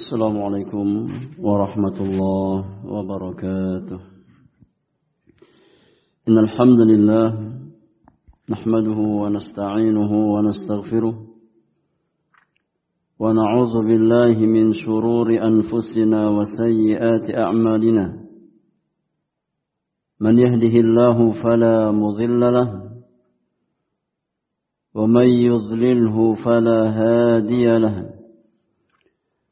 السلام عليكم ورحمة الله وبركاته. إن الحمد لله نحمده ونستعينه ونستغفره ونعوذ بالله من شرور أنفسنا وسيئات أعمالنا. من يهده الله فلا مضل له ومن يضلله فلا هادي له.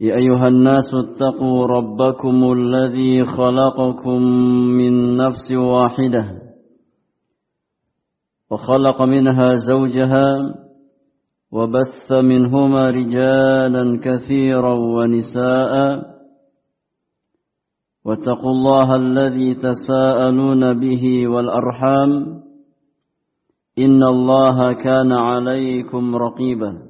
يا أيها الناس اتقوا ربكم الذي خلقكم من نفس واحدة وخلق منها زوجها وبث منهما رجالا كثيرا ونساء واتقوا الله الذي تساءلون به والأرحام إن الله كان عليكم رقيباً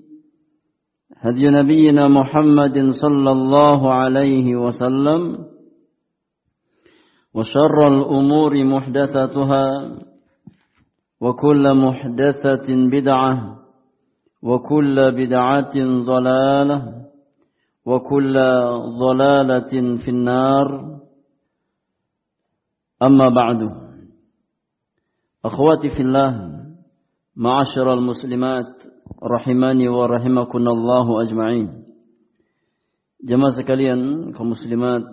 هدي نبينا محمد صلى الله عليه وسلم وشر الأمور محدثتها وكل محدثة بدعة وكل بدعة ضلالة وكل ضلالة في النار. أما بعد أخواتي في الله معاشر المسلمات rahimani wa rahimakunallahu ajma'in. Jemaah sekalian, kaum muslimat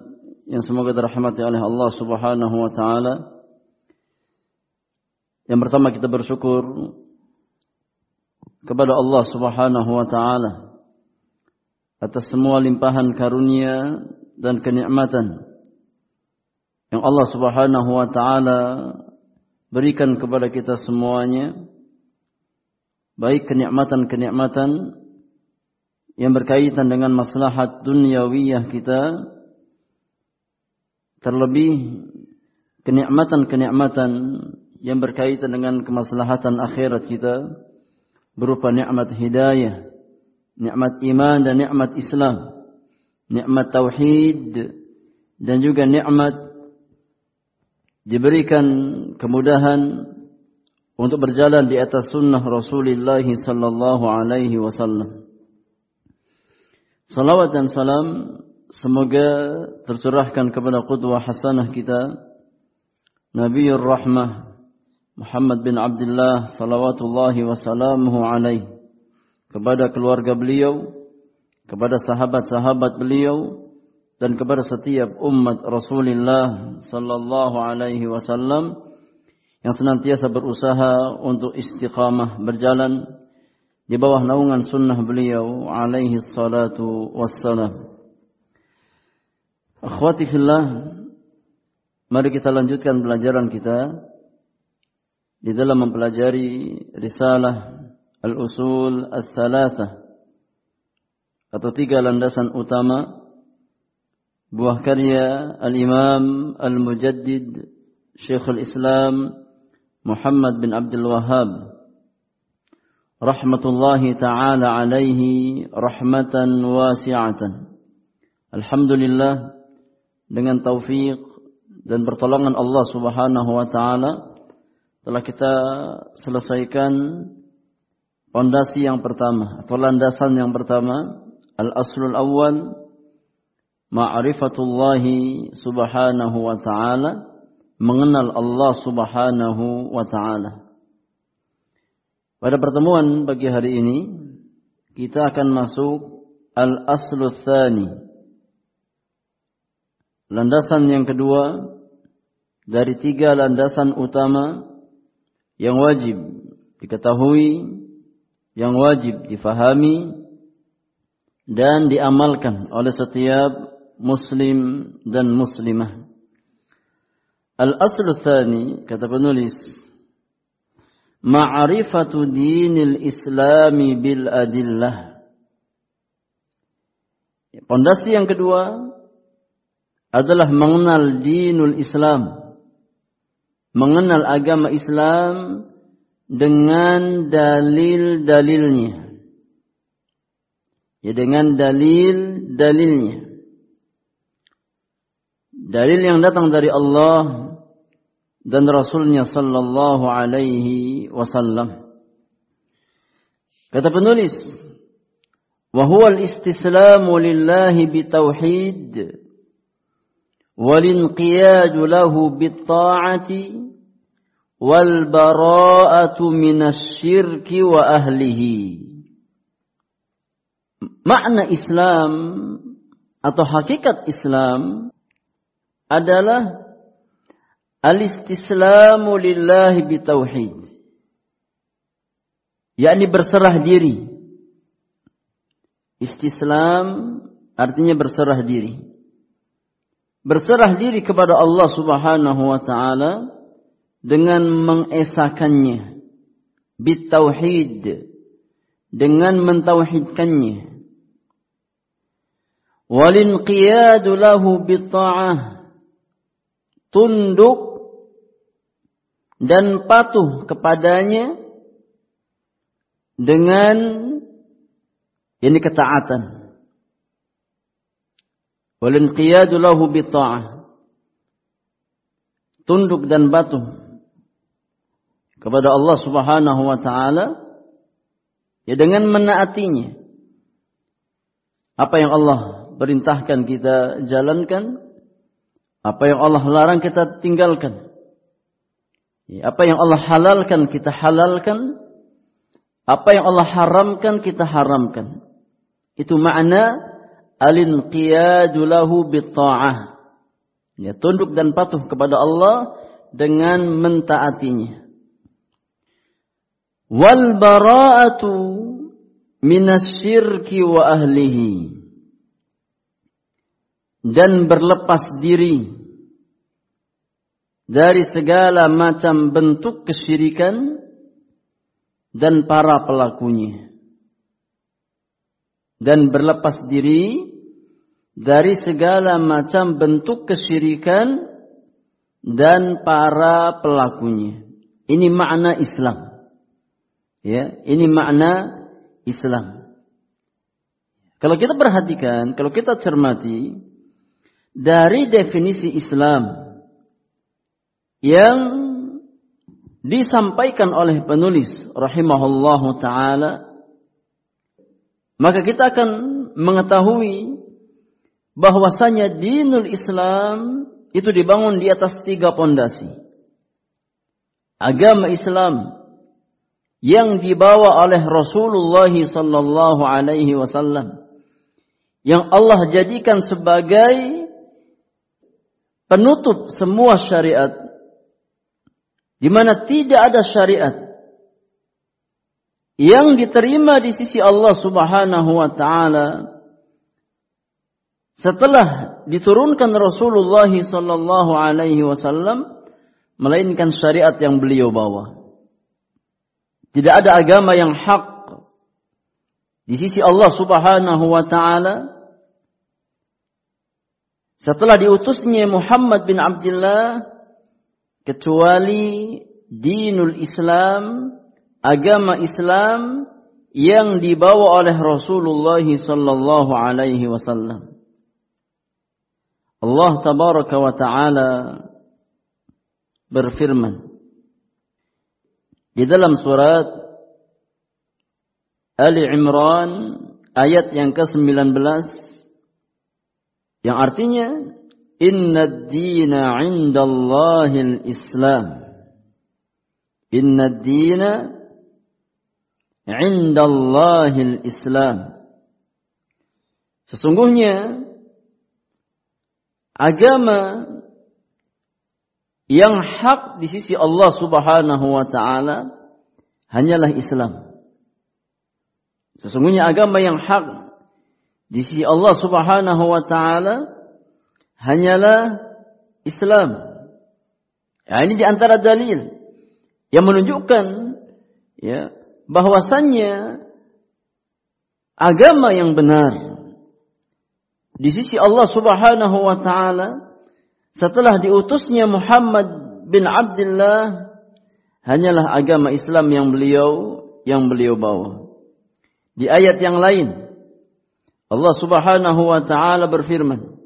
yang semoga dirahmati oleh Allah Subhanahu wa taala. Yang pertama kita bersyukur kepada Allah Subhanahu wa taala atas semua limpahan karunia dan kenikmatan yang Allah Subhanahu wa taala berikan kepada kita semuanya baik kenikmatan-kenikmatan yang berkaitan dengan maslahat dunyawiyah kita terlebih kenikmatan-kenikmatan yang berkaitan dengan kemaslahatan akhirat kita berupa nikmat hidayah, nikmat iman dan nikmat Islam, nikmat tauhid dan juga nikmat diberikan kemudahan untuk berjalan di atas sunnah Rasulullah sallallahu alaihi wasallam. Salawat dan salam semoga tercurahkan kepada qudwah hasanah kita Nabiur Rahmah Muhammad bin Abdullah salawatullahi wasalamuhu alaihi kepada keluarga beliau, kepada sahabat-sahabat beliau dan kepada setiap umat Rasulullah sallallahu alaihi wasallam yang senantiasa berusaha untuk istiqamah berjalan di bawah naungan sunnah beliau alaihi salatu wassalam. Akhwati fillah, mari kita lanjutkan pelajaran kita di dalam mempelajari risalah al-usul al-thalatha atau tiga landasan utama buah karya al-imam al-mujaddid Syekhul Islam Muhammad bin Abdul Wahab rahmatullahi taala alaihi rahmatan wasi'atan. Alhamdulillah dengan taufik dan pertolongan Allah Subhanahu wa taala telah kita selesaikan pondasi yang pertama atau landasan yang pertama al-aslul awwal ma'rifatullahi subhanahu wa ta'ala mengenal Allah Subhanahu wa taala. Pada pertemuan pagi hari ini kita akan masuk al-aslu tsani. Landasan yang kedua dari tiga landasan utama yang wajib diketahui, yang wajib difahami dan diamalkan oleh setiap muslim dan muslimah. Al-aslu tsani kata penulis ma'rifatu dinil islami bil adillah. Pondasi yang kedua adalah mengenal dinul Islam. Mengenal agama Islam dengan dalil-dalilnya. Ya dengan dalil-dalilnya. Dalil yang datang dari Allah dan Rasulnya sallallahu alaihi wasallam. Kata penulis, "Wa al-istislamu lillahi bitauhid wal inqiyadu lahu bit-ta'ati wal bara'atu wa. Makna Islam atau hakikat Islam adalah al-istislamu lillahi bitauhid. yakni berserah diri. Istislam artinya berserah diri. Berserah diri kepada Allah Subhanahu wa taala dengan mengesakannya bitauhid dengan mentauhidkannya walinqiyadu lahu bitta'ah tunduk dan patuh kepadanya dengan ini ketaatan walinqiyadu lahu bitta'ah tunduk dan patuh kepada Allah Subhanahu wa taala ya dengan menaatinya. Apa yang Allah perintahkan kita jalankan, apa yang Allah larang kita tinggalkan. Apa yang Allah halalkan kita halalkan, apa yang Allah haramkan kita haramkan. Itu makna al-inqiyadu lahu bitta'ah. Ya, tunduk dan patuh kepada Allah dengan mentaatinya wal bara'atu wa ahlihi dan berlepas diri dari segala macam bentuk kesyirikan dan para pelakunya. Dan berlepas diri dari segala macam bentuk kesyirikan dan para pelakunya. Ini makna Islam. Ya, ini makna Islam. Kalau kita perhatikan, kalau kita cermati dari definisi Islam yang disampaikan oleh penulis rahimahullahu taala maka kita akan mengetahui bahwasanya dinul Islam itu dibangun di atas tiga pondasi. Agama Islam yang dibawa oleh Rasulullah sallallahu alaihi wasallam yang Allah jadikan sebagai penutup semua syariat. Di mana tidak ada syariat yang diterima di sisi Allah Subhanahu wa taala setelah diturunkan Rasulullah sallallahu alaihi wasallam melainkan syariat yang beliau bawa. Tidak ada agama yang hak di sisi Allah Subhanahu wa taala setelah diutusnya Muhammad bin Abdullah kecuali dinul Islam, agama Islam yang dibawa oleh Rasulullah sallallahu alaihi wasallam. Allah tabaraka wa taala berfirman di dalam surat Ali Imran ayat yang ke-19 yang artinya inna ad-dina 'indallahi al-islam inna ad-dina 'indallahi al-islam sesungguhnya agama Yang hak di sisi Allah Subhanahu wa taala hanyalah Islam. Sesungguhnya agama yang hak di sisi Allah Subhanahu wa taala hanyalah Islam. Ya, ini di antara dalil yang menunjukkan ya bahwasannya agama yang benar di sisi Allah Subhanahu wa taala setelah diutusnya Muhammad bin Abdullah hanyalah agama Islam yang beliau yang beliau bawa. Di ayat yang lain Allah Subhanahu wa taala berfirman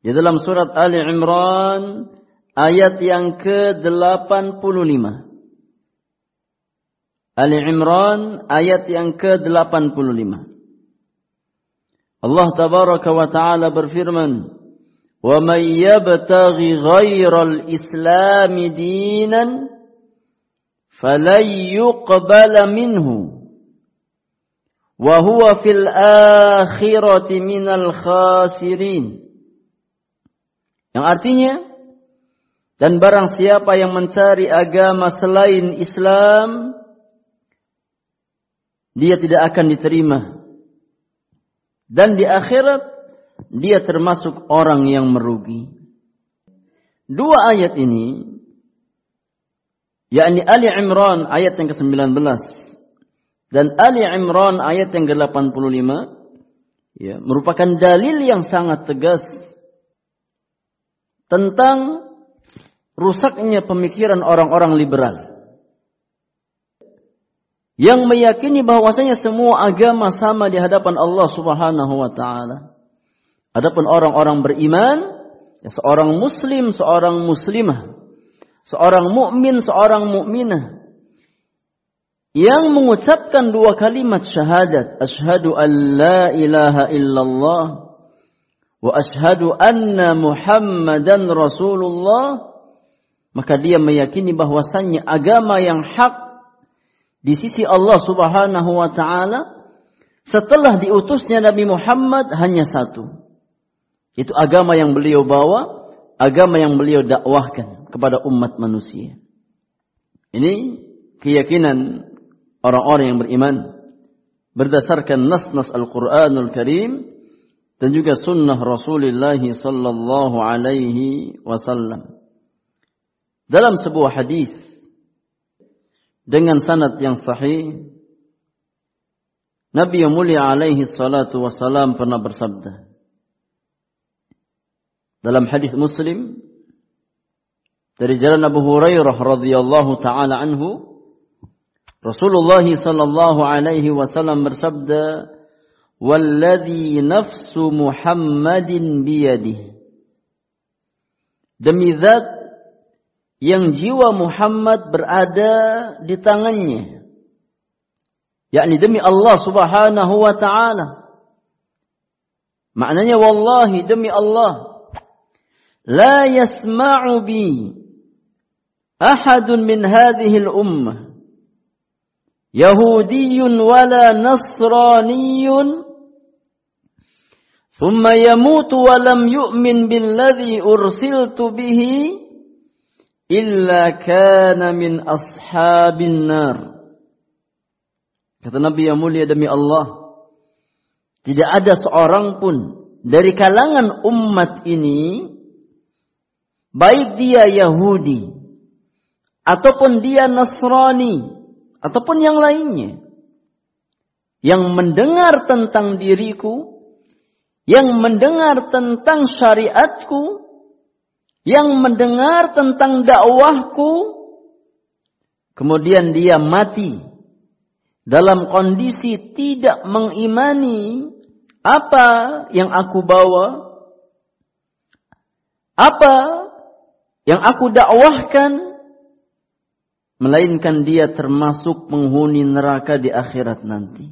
di dalam surat Ali Imran ayat yang ke-85. Ali Imran ayat yang ke-85. Allah tabaraka wa taala berfirman ومن يبتغي غير الإسلام دينا فلن يقبل wa huwa fil akhirati minal khasirin. Yang artinya dan barang siapa yang mencari agama selain Islam dia tidak akan diterima. Dan di akhirat dia termasuk orang yang merugi. Dua ayat ini yakni Ali Imran ayat yang ke-19 dan Ali Imran ayat yang ke-85, ya, merupakan dalil yang sangat tegas tentang rusaknya pemikiran orang-orang liberal yang meyakini bahwasanya semua agama sama di hadapan Allah Subhanahu wa taala. Adapun orang-orang beriman, ya seorang muslim, seorang muslimah, seorang mukmin, seorang mukminah yang mengucapkan dua kalimat syahadat, asyhadu an la ilaha illallah wa asyhadu anna Muhammadan Rasulullah, maka dia meyakini bahwasannya agama yang hak di sisi Allah Subhanahu wa taala setelah diutusnya Nabi Muhammad hanya satu, itu agama yang beliau bawa, agama yang beliau dakwahkan kepada umat manusia. Ini keyakinan orang-orang yang beriman berdasarkan nas-nas Al-Qur'anul Karim dan juga sunnah Rasulullah sallallahu alaihi wasallam. Dalam sebuah hadis dengan sanad yang sahih Nabi yang mulia alaihi salatu wasalam pernah bersabda dalam hadis Muslim dari jalan Abu Hurairah radhiyallahu taala anhu Rasulullah sallallahu alaihi wasallam bersabda, "Walladzi nafsu Muhammadin biyadihi." Demi zat yang jiwa Muhammad berada di tangannya. Yakni demi Allah Subhanahu wa taala. Maknanya wallahi demi Allah la yasma'u bi ahadun min hadhihi al-ummah Yahudiyun wala Nasraniyun. Thumma yamutu wa lam yu'min billadhi ursiltu bihi illa kana min ashabin nar. Kata Nabi yang mulia demi Allah tidak ada seorang pun dari kalangan umat ini baik dia Yahudi ataupun dia Nasrani ataupun yang lainnya. Yang mendengar tentang diriku yang mendengar tentang syariatku yang mendengar tentang dakwahku kemudian dia mati dalam kondisi tidak mengimani apa yang aku bawa apa yang aku dakwahkan melainkan dia termasuk penghuni neraka di akhirat nanti.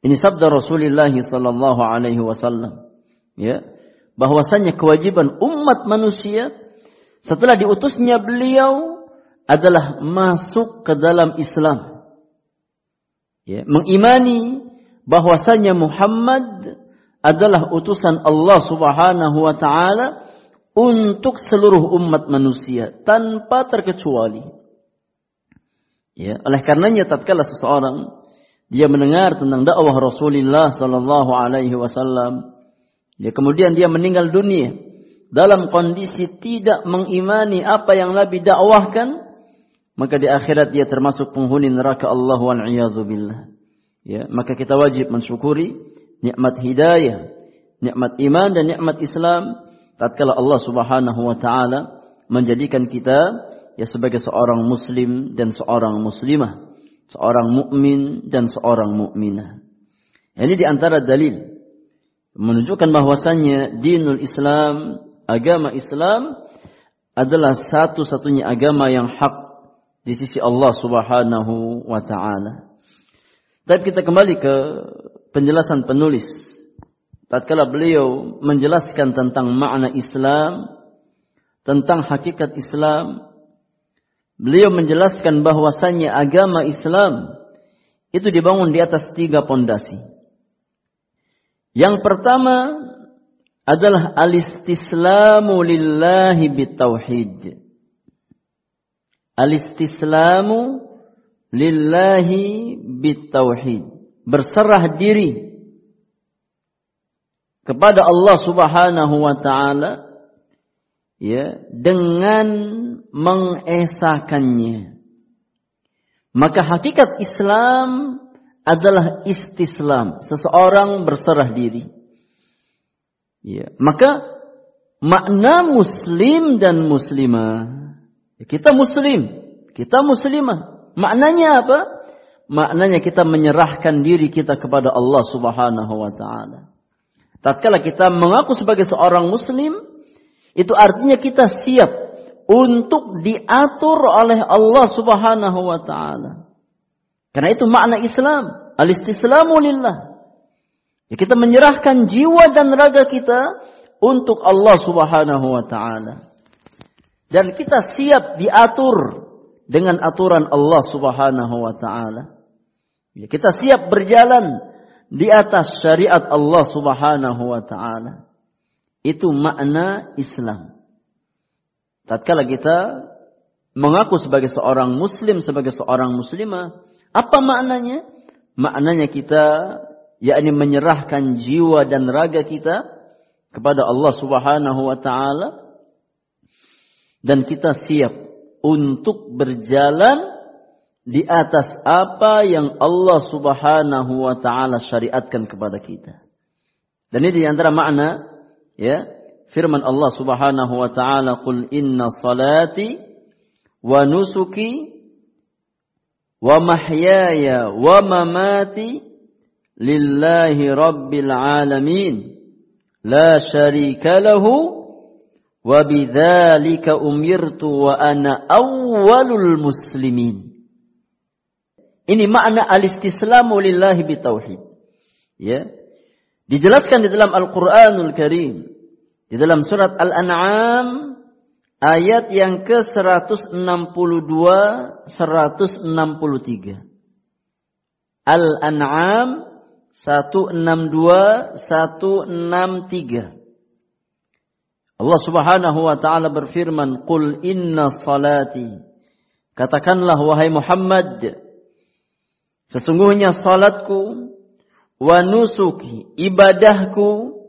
Ini sabda Rasulullah sallallahu alaihi wasallam. Ya, bahwasanya kewajiban umat manusia setelah diutusnya beliau adalah masuk ke dalam Islam. Ya, mengimani bahwasanya Muhammad adalah utusan Allah Subhanahu wa taala untuk seluruh umat manusia tanpa terkecuali. Ya, oleh karenanya tatkala seseorang dia mendengar tentang dakwah Rasulullah sallallahu alaihi wasallam, ya kemudian dia meninggal dunia dalam kondisi tidak mengimani apa yang Nabi dakwahkan, maka di akhirat dia termasuk penghuni neraka Allah wal billah. Ya, maka kita wajib mensyukuri nikmat hidayah, nikmat iman dan nikmat Islam tatkala Allah Subhanahu wa taala menjadikan kita ya sebagai seorang muslim dan seorang muslimah, seorang mukmin dan seorang mukminah. Ini di antara dalil menunjukkan bahwasannya dinul Islam, agama Islam adalah satu-satunya agama yang hak di sisi Allah Subhanahu wa taala. Tapi kita kembali ke penjelasan penulis tatkala beliau menjelaskan tentang makna Islam, tentang hakikat Islam, beliau menjelaskan bahwasannya agama Islam itu dibangun di atas tiga pondasi. Yang pertama adalah alistislamu lillahi bitauhid. Alistislamu lillahi bitauhid. Berserah diri kepada Allah Subhanahu wa taala ya dengan mengesahkannya. Maka hakikat Islam adalah istislam, seseorang berserah diri. Ya, maka makna muslim dan muslimah. Ya, kita muslim, kita muslimah. Maknanya apa? Maknanya kita menyerahkan diri kita kepada Allah Subhanahu wa taala. Tatkala kita mengaku sebagai seorang muslim, itu artinya kita siap untuk diatur oleh Allah Subhanahu wa taala. Karena itu makna Islam, al-istislamu lillah. Ya, kita menyerahkan jiwa dan raga kita untuk Allah Subhanahu wa taala. Dan kita siap diatur dengan aturan Allah Subhanahu wa taala. Ya, kita siap berjalan di atas syariat Allah Subhanahu wa taala. Itu makna Islam. Tatkala kita mengaku sebagai seorang muslim, sebagai seorang muslimah, apa maknanya? Maknanya kita yakni menyerahkan jiwa dan raga kita kepada Allah Subhanahu wa taala dan kita siap untuk berjalan di atas apa yang Allah Subhanahu wa taala syariatkan kepada kita. Dan ini di antara makna ya firman Allah Subhanahu wa taala qul inna salati wa nusuki wa mahyaya wa mamati lillahi rabbil alamin la syarika lahu wa bidzalika umirtu wa ana awwalul muslimin ini makna al-istislamu lillahi bitauhid. Ya. Dijelaskan di dalam Al-Qur'anul Karim. Di dalam surat Al-An'am ayat yang ke-162 163. Al-An'am 162 163. Allah Subhanahu wa taala berfirman, "Qul inna salati" Katakanlah wahai Muhammad, Sesungguhnya salatku wa nusuki ibadahku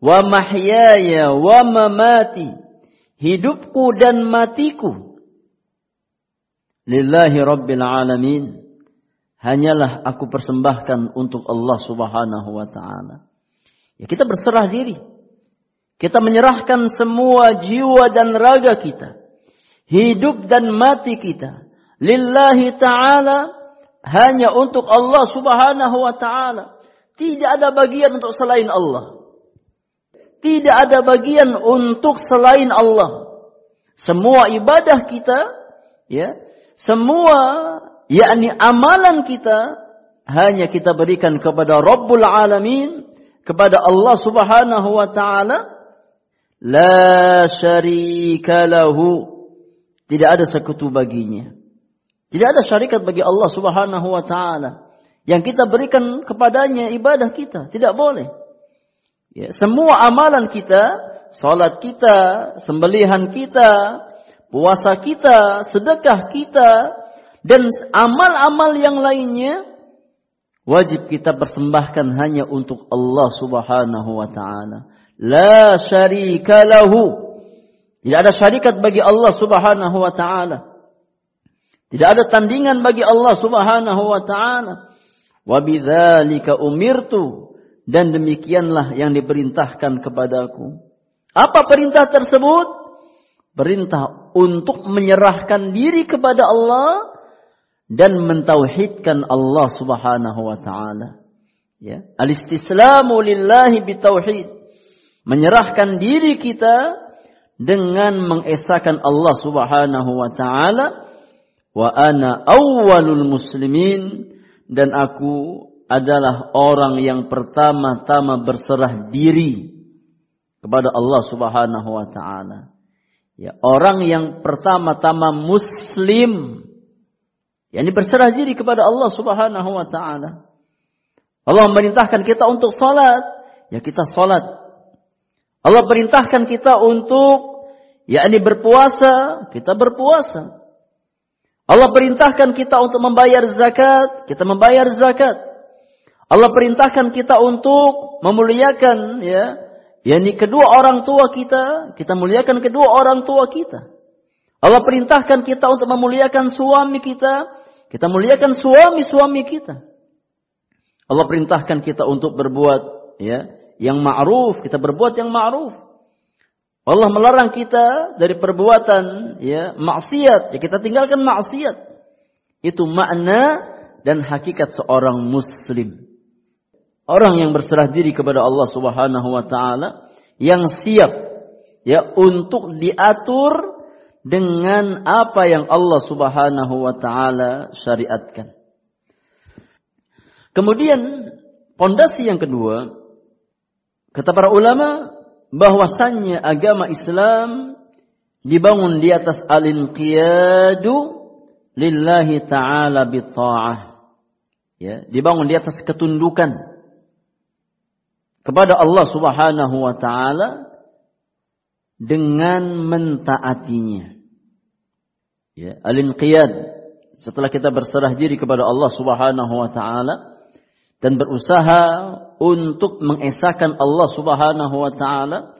wa mahyaya wa mamati. Hidupku dan matiku. Lillahi rabbil alamin. Hanyalah aku persembahkan untuk Allah Subhanahu wa taala. Ya kita berserah diri. Kita menyerahkan semua jiwa dan raga kita. Hidup dan mati kita. Lillahi taala hanya untuk Allah Subhanahu wa taala. Tidak ada bagian untuk selain Allah. Tidak ada bagian untuk selain Allah. Semua ibadah kita, ya, semua yakni amalan kita hanya kita berikan kepada Rabbul Alamin, kepada Allah Subhanahu wa taala. La syarika lahu. Tidak ada sekutu baginya. Tidak ada syarikat bagi Allah Subhanahu wa taala yang kita berikan kepadanya ibadah kita, tidak boleh. Ya, semua amalan kita salat kita, sembelihan kita, puasa kita, sedekah kita, dan amal-amal yang lainnya wajib kita persembahkan hanya untuk Allah Subhanahu wa taala. La syarika lahu. Tidak ada syarikat bagi Allah Subhanahu wa taala. Tidak ada tandingan bagi Allah Subhanahu wa taala. Wa bidzalika umirtu dan demikianlah yang diperintahkan kepadaku. Apa perintah tersebut? Perintah untuk menyerahkan diri kepada Allah dan mentauhidkan Allah Subhanahu wa taala. Ya, al-istislamu lillahi bitauhid. Menyerahkan diri kita dengan mengesahkan Allah Subhanahu wa taala wa ana awwalul muslimin dan aku adalah orang yang pertama-tama berserah diri kepada Allah Subhanahu wa taala. Ya, orang yang pertama-tama muslim yakni berserah diri kepada Allah Subhanahu wa taala. Allah memerintahkan kita untuk salat, ya kita salat. Allah perintahkan kita untuk yakni berpuasa, kita berpuasa. Allah perintahkan kita untuk membayar zakat, kita membayar zakat. Allah perintahkan kita untuk memuliakan ya, yakni kedua orang tua kita, kita muliakan kedua orang tua kita. Allah perintahkan kita untuk memuliakan suami kita, kita muliakan suami-suami kita. Allah perintahkan kita untuk berbuat ya yang ma'ruf, kita berbuat yang ma'ruf. Allah melarang kita dari perbuatan ya maksiat, ya kita tinggalkan maksiat. Itu makna dan hakikat seorang muslim. Orang yang berserah diri kepada Allah Subhanahu wa taala yang siap ya untuk diatur dengan apa yang Allah Subhanahu wa taala syariatkan. Kemudian pondasi yang kedua kata para ulama bahwasannya agama Islam dibangun di atas al-inqiyadu lillahi taala bi Ya, dibangun di atas ketundukan kepada Allah Subhanahu wa taala dengan mentaatinya. Ya, al-inqiyad setelah kita berserah diri kepada Allah Subhanahu wa taala dan berusaha untuk mengesahkan Allah Subhanahu wa taala,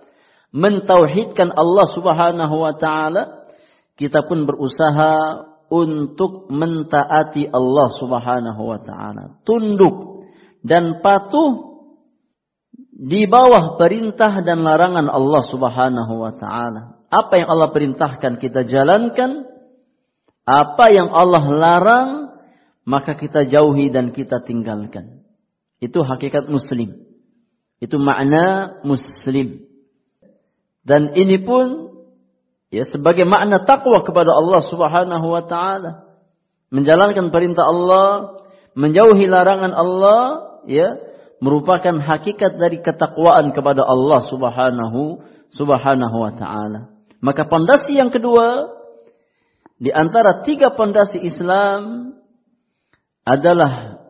mentauhidkan Allah Subhanahu wa taala, kita pun berusaha untuk mentaati Allah Subhanahu wa taala, tunduk dan patuh di bawah perintah dan larangan Allah Subhanahu wa taala. Apa yang Allah perintahkan kita jalankan, apa yang Allah larang maka kita jauhi dan kita tinggalkan. Itu hakikat muslim. Itu makna muslim. Dan ini pun ya sebagai makna takwa kepada Allah Subhanahu wa taala. Menjalankan perintah Allah, menjauhi larangan Allah, ya, merupakan hakikat dari ketakwaan kepada Allah Subhanahu Subhanahu wa taala. Maka pondasi yang kedua di antara tiga pondasi Islam adalah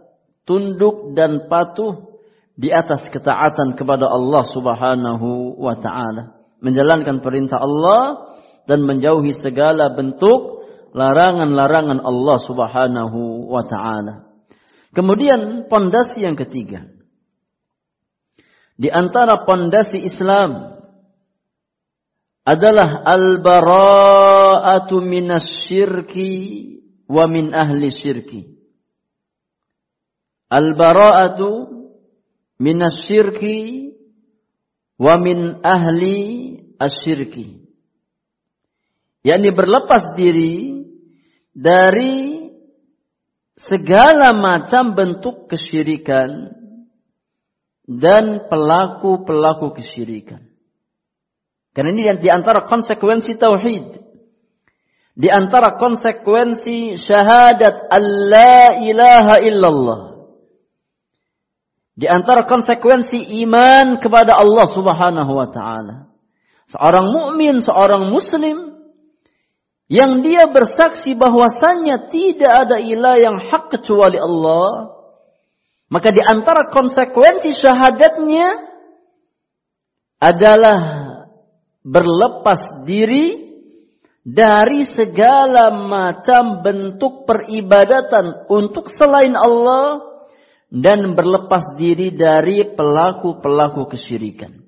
tunduk dan patuh di atas ketaatan kepada Allah Subhanahu wa taala, menjalankan perintah Allah dan menjauhi segala bentuk larangan-larangan Allah Subhanahu wa taala. Kemudian pondasi yang ketiga di antara pondasi Islam adalah al-bara'atu minasyirki wa min ahli syirki. Al-bara'atu minasyirki wa min ahli asyirki. yakni berlepas diri dari segala macam bentuk kesyirikan dan pelaku-pelaku kesyirikan. Karena ini di antara konsekuensi tauhid. Di antara konsekuensi syahadat Allah ilaha illallah. Di antara konsekuensi iman kepada Allah Subhanahu wa taala. Seorang mukmin, seorang muslim yang dia bersaksi bahwasannya tidak ada ilah yang hak kecuali Allah maka di antara konsekuensi syahadatnya adalah berlepas diri dari segala macam bentuk peribadatan untuk selain Allah dan berlepas diri dari pelaku-pelaku kesyirikan.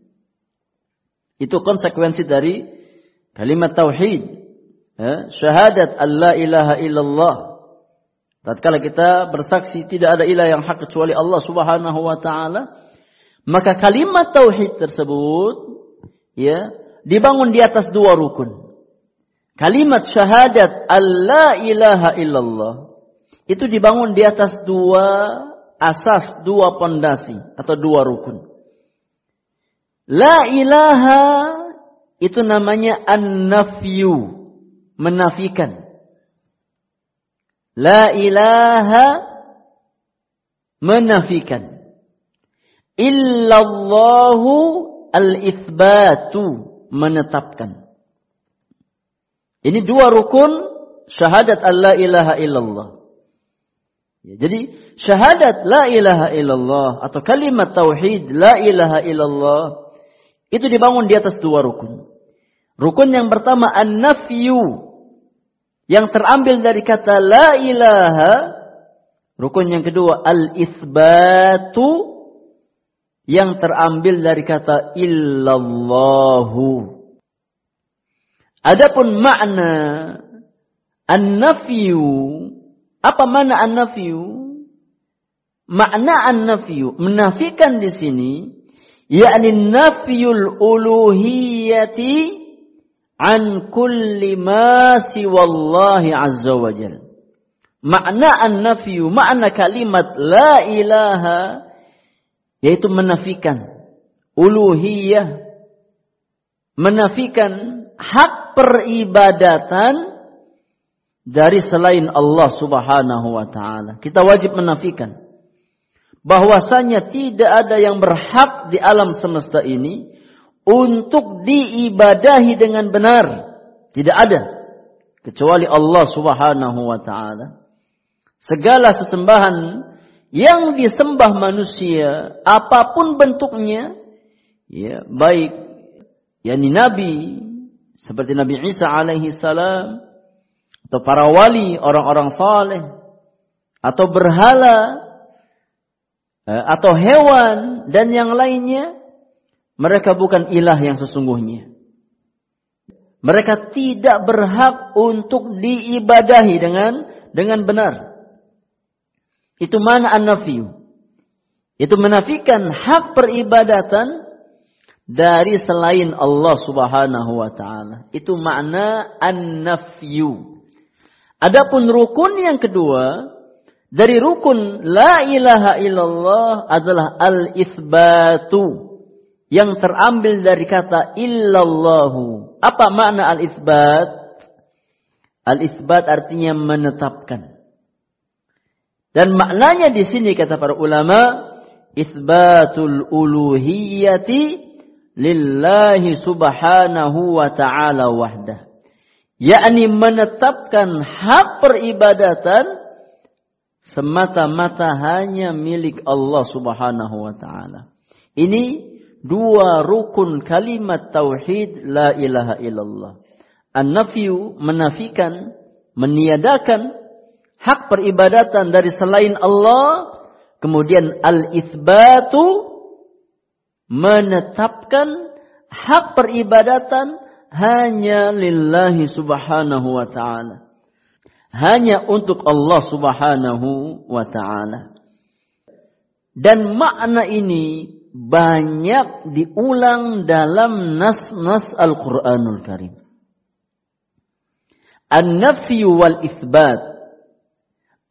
Itu konsekuensi dari kalimat tauhid. Ya, syahadat Allah ilaha illallah. Tatkala kita bersaksi tidak ada ilah yang hak kecuali Allah Subhanahu wa taala, maka kalimat tauhid tersebut ya dibangun di atas dua rukun. Kalimat syahadat Allah ilaha illallah itu dibangun di atas dua asas, dua pondasi atau dua rukun. La ilaha itu namanya an-nafyu, menafikan. La ilaha menafikan. Illallahu al-ithbatu menetapkan. Ini dua rukun syahadat Allah ilaha illallah. Ya, jadi syahadat la ilaha illallah atau kalimat tauhid la ilaha illallah itu dibangun di atas dua rukun. Rukun yang pertama an-nafyu yang terambil dari kata la ilaha. Rukun yang kedua al-itsbatu yang terambil dari kata illallahu. Adapun makna an-nafyu apa makna an-nafyu? Makna an-nafyu menafikan di sini yakni nafyul uluhiyati an kulli ma siwallahi azza wa jal. Makna an-nafyu, makna kalimat la ilaha yaitu menafikan uluhiyah menafikan hak peribadatan dari selain Allah Subhanahu wa taala. Kita wajib menafikan bahwasanya tidak ada yang berhak di alam semesta ini untuk diibadahi dengan benar. Tidak ada kecuali Allah Subhanahu wa taala. Segala sesembahan yang disembah manusia apa pun bentuknya ya baik yakni nabi seperti Nabi Isa alaihi salam atau para wali orang-orang saleh atau berhala Eh, atau hewan dan yang lainnya, mereka bukan ilah yang sesungguhnya. Mereka tidak berhak untuk diibadahi dengan dengan benar. Itu mana an-nafiyu. Itu menafikan hak peribadatan dari selain Allah Subhanahu wa taala. Itu makna an-nafyu. Adapun rukun yang kedua, dari rukun la ilaha illallah adalah al-ithbatu yang terambil dari kata illallahu. Apa makna al-ithbat? Al-ithbat artinya menetapkan. Dan maknanya di sini kata para ulama, ithbatul uluhiyati lillahi subhanahu wa ta'ala wahdah. Yakni menetapkan hak peribadatan semata-mata hanya milik Allah Subhanahu wa taala. Ini dua rukun kalimat tauhid la ilaha illallah. An-nafyu menafikan, meniadakan hak peribadatan dari selain Allah, kemudian al-itsbatu menetapkan hak peribadatan hanya lillahi subhanahu wa ta'ala hanya untuk Allah Subhanahu wa taala. Dan makna ini banyak diulang dalam nas-nas Al-Qur'anul Karim. An-nafyu wal itsbat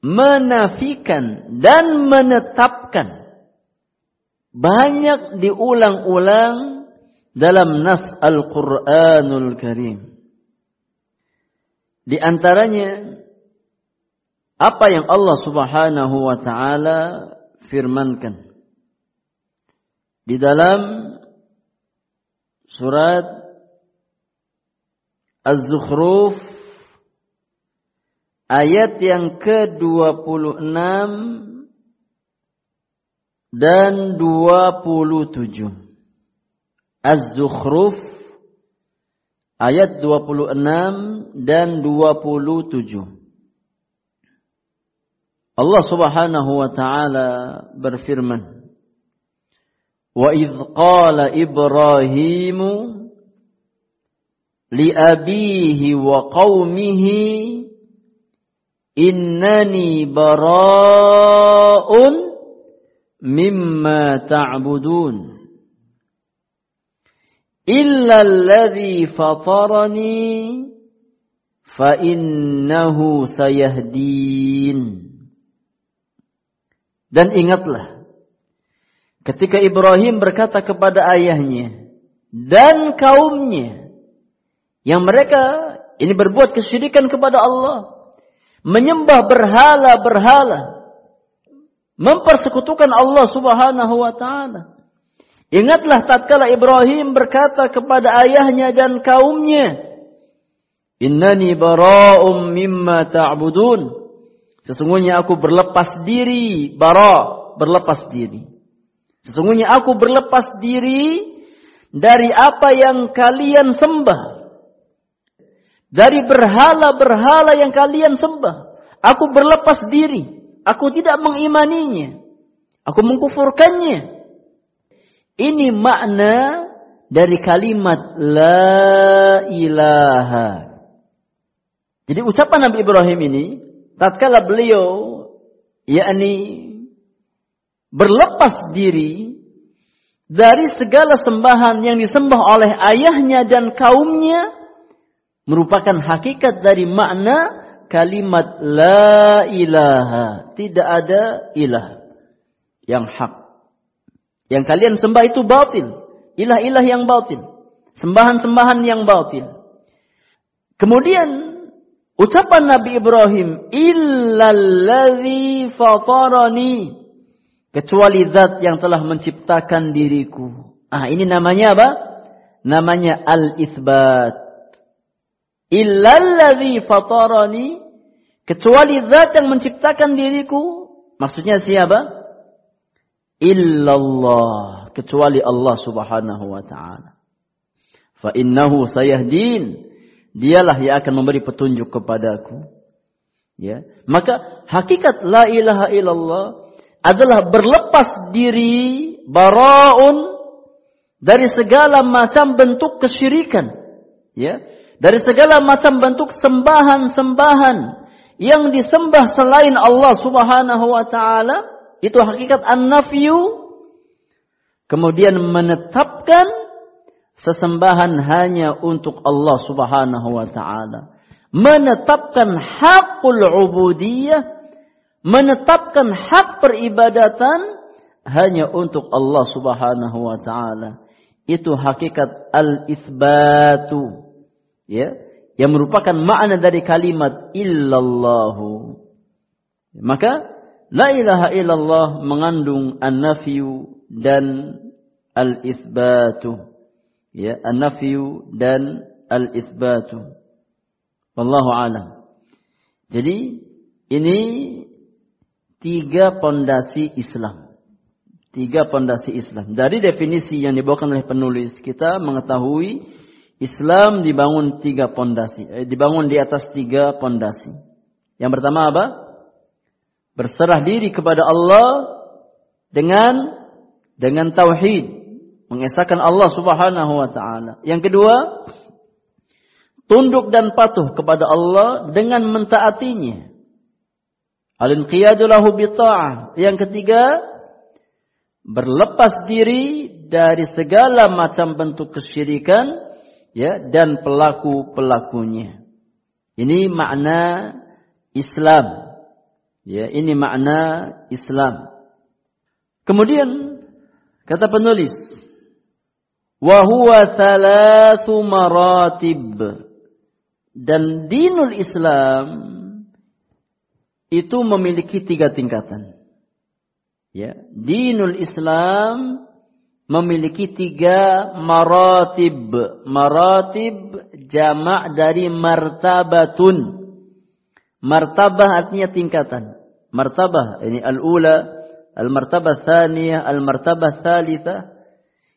menafikan dan menetapkan banyak diulang-ulang dalam nas Al-Qur'anul Karim. Di antaranya apa yang Allah Subhanahu wa taala firmankan di dalam surat Az-Zukhruf ayat yang ke-26 dan 27. Az-Zukhruf ayat 26 dan 27. Allah Subhanahu wa taala berfirman Wa idh qala Ibrahim li abihi wa qaumihi innani bara'un mimma ta'budun illa alladhi fatarani fa innahu sayahdin dan ingatlah ketika Ibrahim berkata kepada ayahnya dan kaumnya yang mereka ini berbuat kesyirikan kepada Allah menyembah berhala-berhala mempersekutukan Allah Subhanahu wa taala. Ingatlah tatkala Ibrahim berkata kepada ayahnya dan kaumnya, "Innani bara'um mimma ta'budun." Sesungguhnya aku berlepas diri, bara, berlepas diri. Sesungguhnya aku berlepas diri dari apa yang kalian sembah. Dari berhala-berhala yang kalian sembah. Aku berlepas diri. Aku tidak mengimaninya. Aku mengkufurkannya. Ini makna dari kalimat la ilaha. Jadi ucapan Nabi Ibrahim ini tatkala beliau yakni berlepas diri dari segala sembahan yang disembah oleh ayahnya dan kaumnya merupakan hakikat dari makna kalimat la ilaha. Tidak ada ilah yang hak. Yang kalian sembah itu batil. Ilah-ilah yang batil. Sembahan-sembahan yang batil. Kemudian ucapan Nabi Ibrahim, illalladzi fatarani. Kecuali zat yang telah menciptakan diriku. Ah, ini namanya apa? Namanya al-ithbat. Illalladzi fatarani kecuali zat yang menciptakan diriku. Maksudnya siapa? Illallah, kecuali Allah Subhanahu wa taala. Fa innahu sayahdin. Dialah yang akan memberi petunjuk kepadaku. Ya. Maka hakikat la ilaha illallah adalah berlepas diri baraun dari segala macam bentuk kesyirikan. Ya dari segala macam bentuk sembahan-sembahan yang disembah selain Allah Subhanahu wa taala itu hakikat an-nafyu kemudian menetapkan sesembahan hanya untuk Allah Subhanahu wa taala menetapkan hakul ubudiyah menetapkan hak peribadatan hanya untuk Allah Subhanahu wa taala. Itu hakikat al-itsbatu ya yang merupakan makna dari kalimat illallahu. Maka la ilaha illallah mengandung an-nafyu dan al-itsbatu ya an-nafyu dan al-itsbatu. Wallahu alam. Jadi ini tiga pondasi Islam tiga pondasi Islam dari definisi yang dibawakan oleh penulis kita mengetahui Islam dibangun tiga pondasi, eh, dibangun di atas tiga pondasi. Yang pertama apa? Berserah diri kepada Allah dengan dengan tauhid, mengesahkan Allah Subhanahu wa taala. Yang kedua, tunduk dan patuh kepada Allah dengan mentaatinya. Al-inqiyadu lahu Yang ketiga, berlepas diri dari segala macam bentuk kesyirikan ya dan pelaku-pelakunya. Ini makna Islam. Ya, ini makna Islam. Kemudian kata penulis, wa huwa thalathu maratib. Dan dinul Islam itu memiliki tiga tingkatan. Ya, dinul Islam memiliki tiga maratib. Maratib jamak dari martabatun. Martabah artinya tingkatan. Martabah ini al-ula, al-martabah thaniyah, al-martabah thalitha.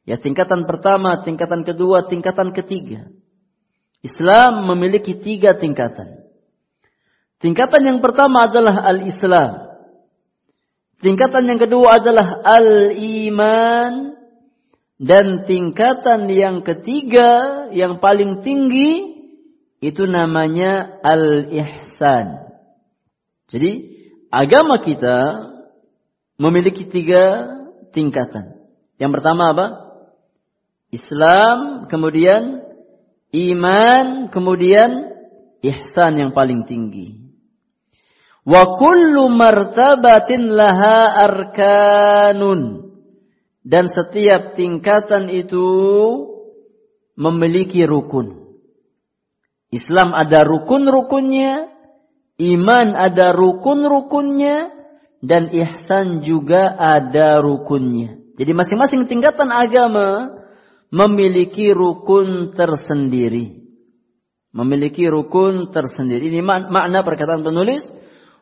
Ya tingkatan pertama, tingkatan kedua, tingkatan ketiga. Islam memiliki tiga tingkatan. Tingkatan yang pertama adalah al-Islam. Tingkatan yang kedua adalah al-iman. Dan tingkatan yang ketiga yang paling tinggi itu namanya al-ihsan. Jadi agama kita memiliki tiga tingkatan. Yang pertama apa? Islam, kemudian iman, kemudian ihsan yang paling tinggi. Wa kullu martabatin laha arkanun. Dan setiap tingkatan itu memiliki rukun. Islam ada rukun-rukunnya, iman ada rukun-rukunnya, dan ihsan juga ada rukunnya. Jadi masing-masing tingkatan agama memiliki rukun tersendiri. Memiliki rukun tersendiri. Ini makna perkataan penulis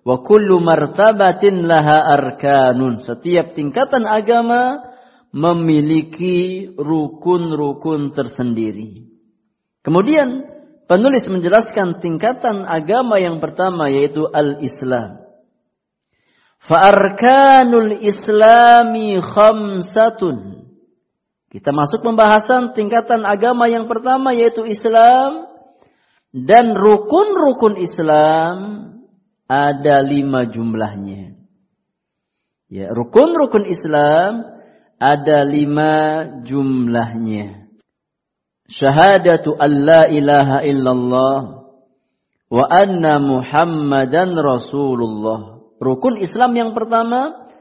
Wa kullu martabatin laha arkanun. Setiap tingkatan agama memiliki rukun-rukun tersendiri. Kemudian penulis menjelaskan tingkatan agama yang pertama yaitu al-Islam. Fa'arkanul islami khamsatun. Kita masuk pembahasan tingkatan agama yang pertama yaitu Islam. Dan rukun-rukun Islam ada lima jumlahnya. Ya, rukun-rukun Islam ada lima jumlahnya. Syahadatu an la ilaha illallah wa anna muhammadan rasulullah. Rukun Islam yang pertama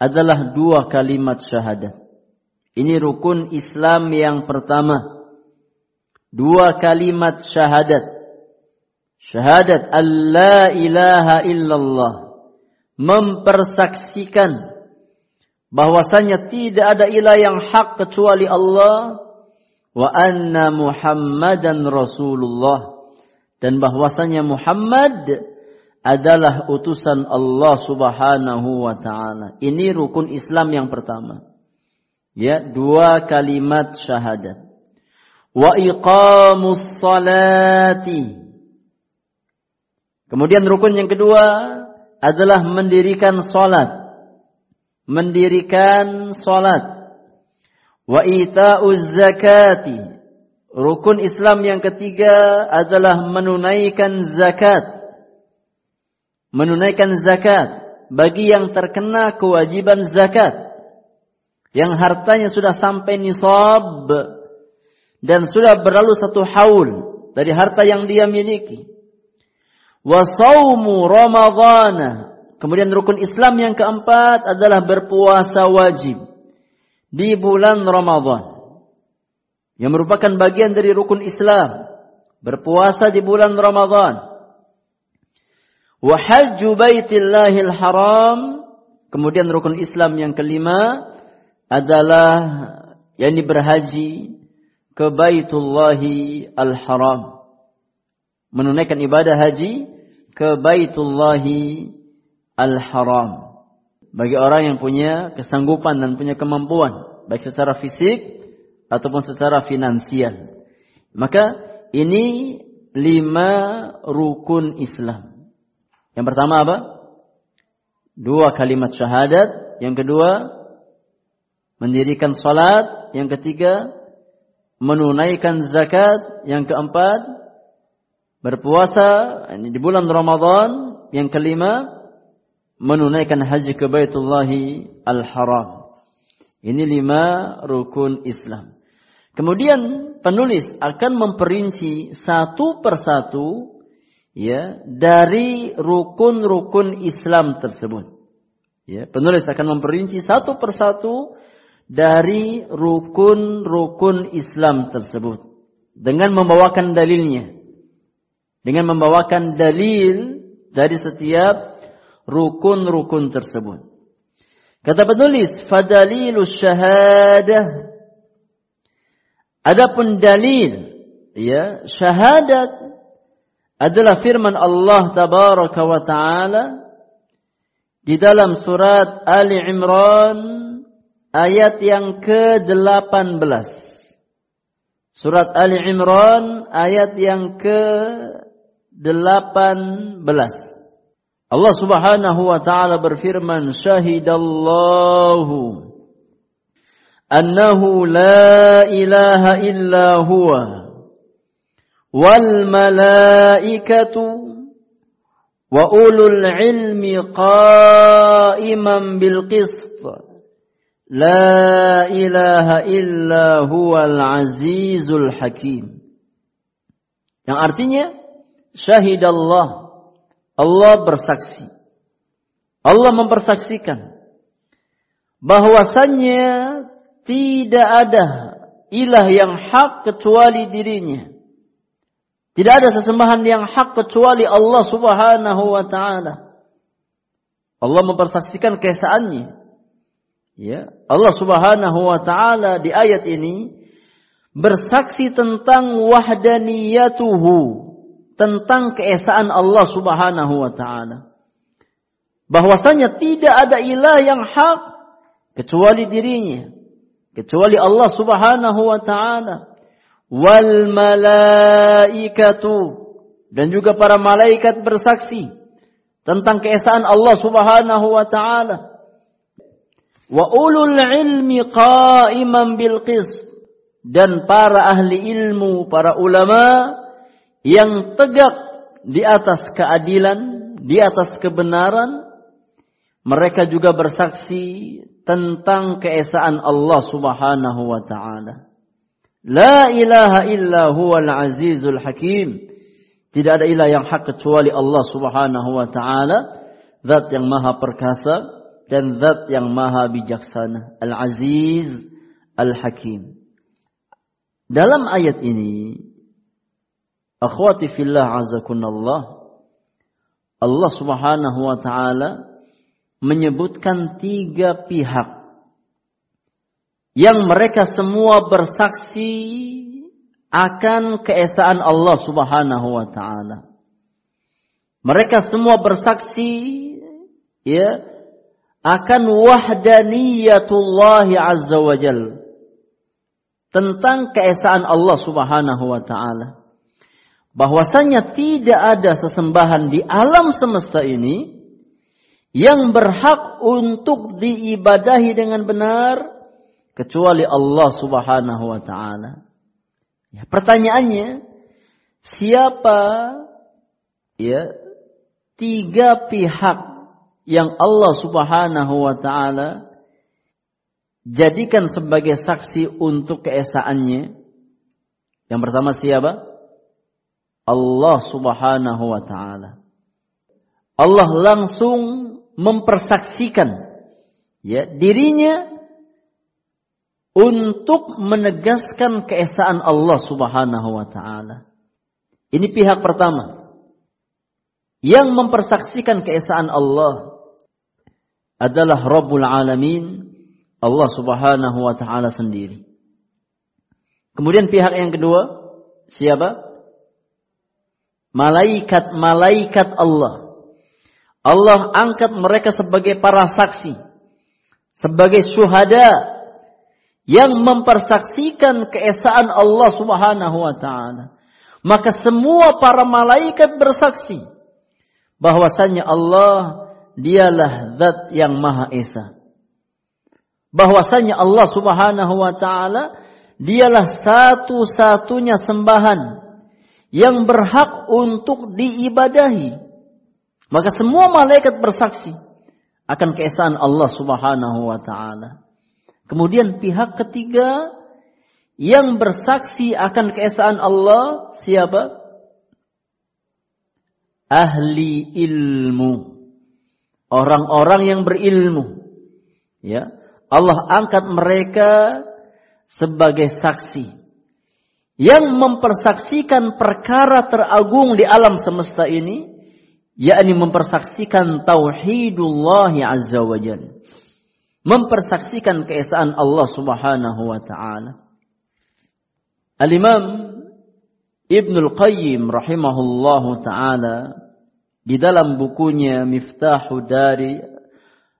adalah dua kalimat syahadat. Ini rukun Islam yang pertama. Dua kalimat syahadat. Syahadat Allah ilaha illallah. Mempersaksikan bahwasanya tidak ada ilah yang hak kecuali Allah wa anna Muhammadan Rasulullah dan bahwasanya Muhammad adalah utusan Allah Subhanahu wa taala. Ini rukun Islam yang pertama. Ya, dua kalimat syahadat. Wa iqamus salati Kemudian rukun yang kedua adalah mendirikan salat. Mendirikan salat. Wa ita'uz zakati. Rukun Islam yang ketiga adalah menunaikan zakat. Menunaikan zakat bagi yang terkena kewajiban zakat. Yang hartanya sudah sampai nisab dan sudah berlalu satu haul dari harta yang dia miliki wa saumu. Kemudian rukun Islam yang keempat adalah berpuasa wajib di bulan Ramadhan. Yang merupakan bagian dari rukun Islam. Berpuasa di bulan Ramadhan. Wa hajju baitillahil haram. Kemudian rukun Islam yang kelima adalah yakni berhaji ke Baitullahi al-Haram. Menunaikan ibadah haji ke Baitullahi Al-Haram. Bagi orang yang punya kesanggupan dan punya kemampuan. Baik secara fisik ataupun secara finansial. Maka ini lima rukun Islam. Yang pertama apa? Dua kalimat syahadat. Yang kedua, mendirikan salat. Yang ketiga, menunaikan zakat. Yang keempat, berpuasa di bulan Ramadan yang kelima menunaikan haji ke Baitullah Al-Haram. Ini lima rukun Islam. Kemudian penulis akan memperinci satu persatu ya dari rukun-rukun Islam tersebut. Ya, penulis akan memperinci satu persatu dari rukun-rukun Islam tersebut dengan membawakan dalilnya dengan membawakan dalil dari setiap rukun-rukun tersebut. Kata penulis, fadalilu syahadah. Adapun dalil, ya, syahadat adalah firman Allah tabaraka wa taala di dalam surat Ali Imran ayat yang ke-18. Surat Ali Imran ayat yang ke-18. Allah Subhanahu wa taala berfirman, "Syahidallahu annahu la ilaha illa huwa wal malaikatu wa ulul ilmi qa'iman bil qist." La ilaha illa huwal azizul hakim. Yang artinya syahidallah. Allah bersaksi. Allah mempersaksikan bahwasannya tidak ada ilah yang hak kecuali dirinya. Tidak ada sesembahan yang hak kecuali Allah Subhanahu wa taala. Allah mempersaksikan keesaannya Ya, Allah Subhanahu wa taala di ayat ini bersaksi tentang wahdaniyatuhu, tentang keesaan Allah Subhanahu wa taala. Bahwasanya tidak ada ilah yang hak kecuali dirinya, kecuali Allah Subhanahu wa taala. Wal malaikatu dan juga para malaikat bersaksi tentang keesaan Allah Subhanahu wa taala wa ulul ilmi qa'iman bil qist dan para ahli ilmu, para ulama yang tegak di atas keadilan, di atas kebenaran, mereka juga bersaksi tentang keesaan Allah Subhanahu wa taala. La ilaha illa huwal azizul hakim. Tidak ada ilah yang hak kecuali Allah Subhanahu wa taala, zat yang maha perkasa, dan zat yang maha bijaksana. Al-Aziz, Al-Hakim. Dalam ayat ini, akhwati fillah azakunallah, Allah subhanahu wa ta'ala menyebutkan tiga pihak yang mereka semua bersaksi akan keesaan Allah Subhanahu wa taala. Mereka semua bersaksi ya akan wahdaniyatullah azza wa jal tentang keesaan Allah Subhanahu wa taala bahwasanya tidak ada sesembahan di alam semesta ini yang berhak untuk diibadahi dengan benar kecuali Allah Subhanahu wa taala. Ya, pertanyaannya siapa ya tiga pihak yang Allah Subhanahu wa taala jadikan sebagai saksi untuk keesaannya. Yang pertama siapa? Allah Subhanahu wa taala. Allah langsung mempersaksikan ya dirinya untuk menegaskan keesaan Allah Subhanahu wa taala. Ini pihak pertama yang mempersaksikan keesaan Allah adalah Rabbul Alamin, Allah Subhanahu wa taala sendiri. Kemudian pihak yang kedua, siapa? Malaikat-malaikat Allah. Allah angkat mereka sebagai para saksi, sebagai syuhada yang mempersaksikan keesaan Allah Subhanahu wa taala. Maka semua para malaikat bersaksi bahwasanya Allah dialah zat yang maha esa. Bahwasanya Allah subhanahu wa ta'ala dialah satu-satunya sembahan yang berhak untuk diibadahi. Maka semua malaikat bersaksi akan keesaan Allah subhanahu wa ta'ala. Kemudian pihak ketiga yang bersaksi akan keesaan Allah siapa? Ahli ilmu orang-orang yang berilmu. Ya, Allah angkat mereka sebagai saksi yang mempersaksikan perkara teragung di alam semesta ini, yakni mempersaksikan tauhidullah azza wajalla. Mempersaksikan keesaan Allah Subhanahu wa taala. Al-Imam Ibnu Al-Qayyim rahimahullahu taala di dalam bukunya Miftahu Dari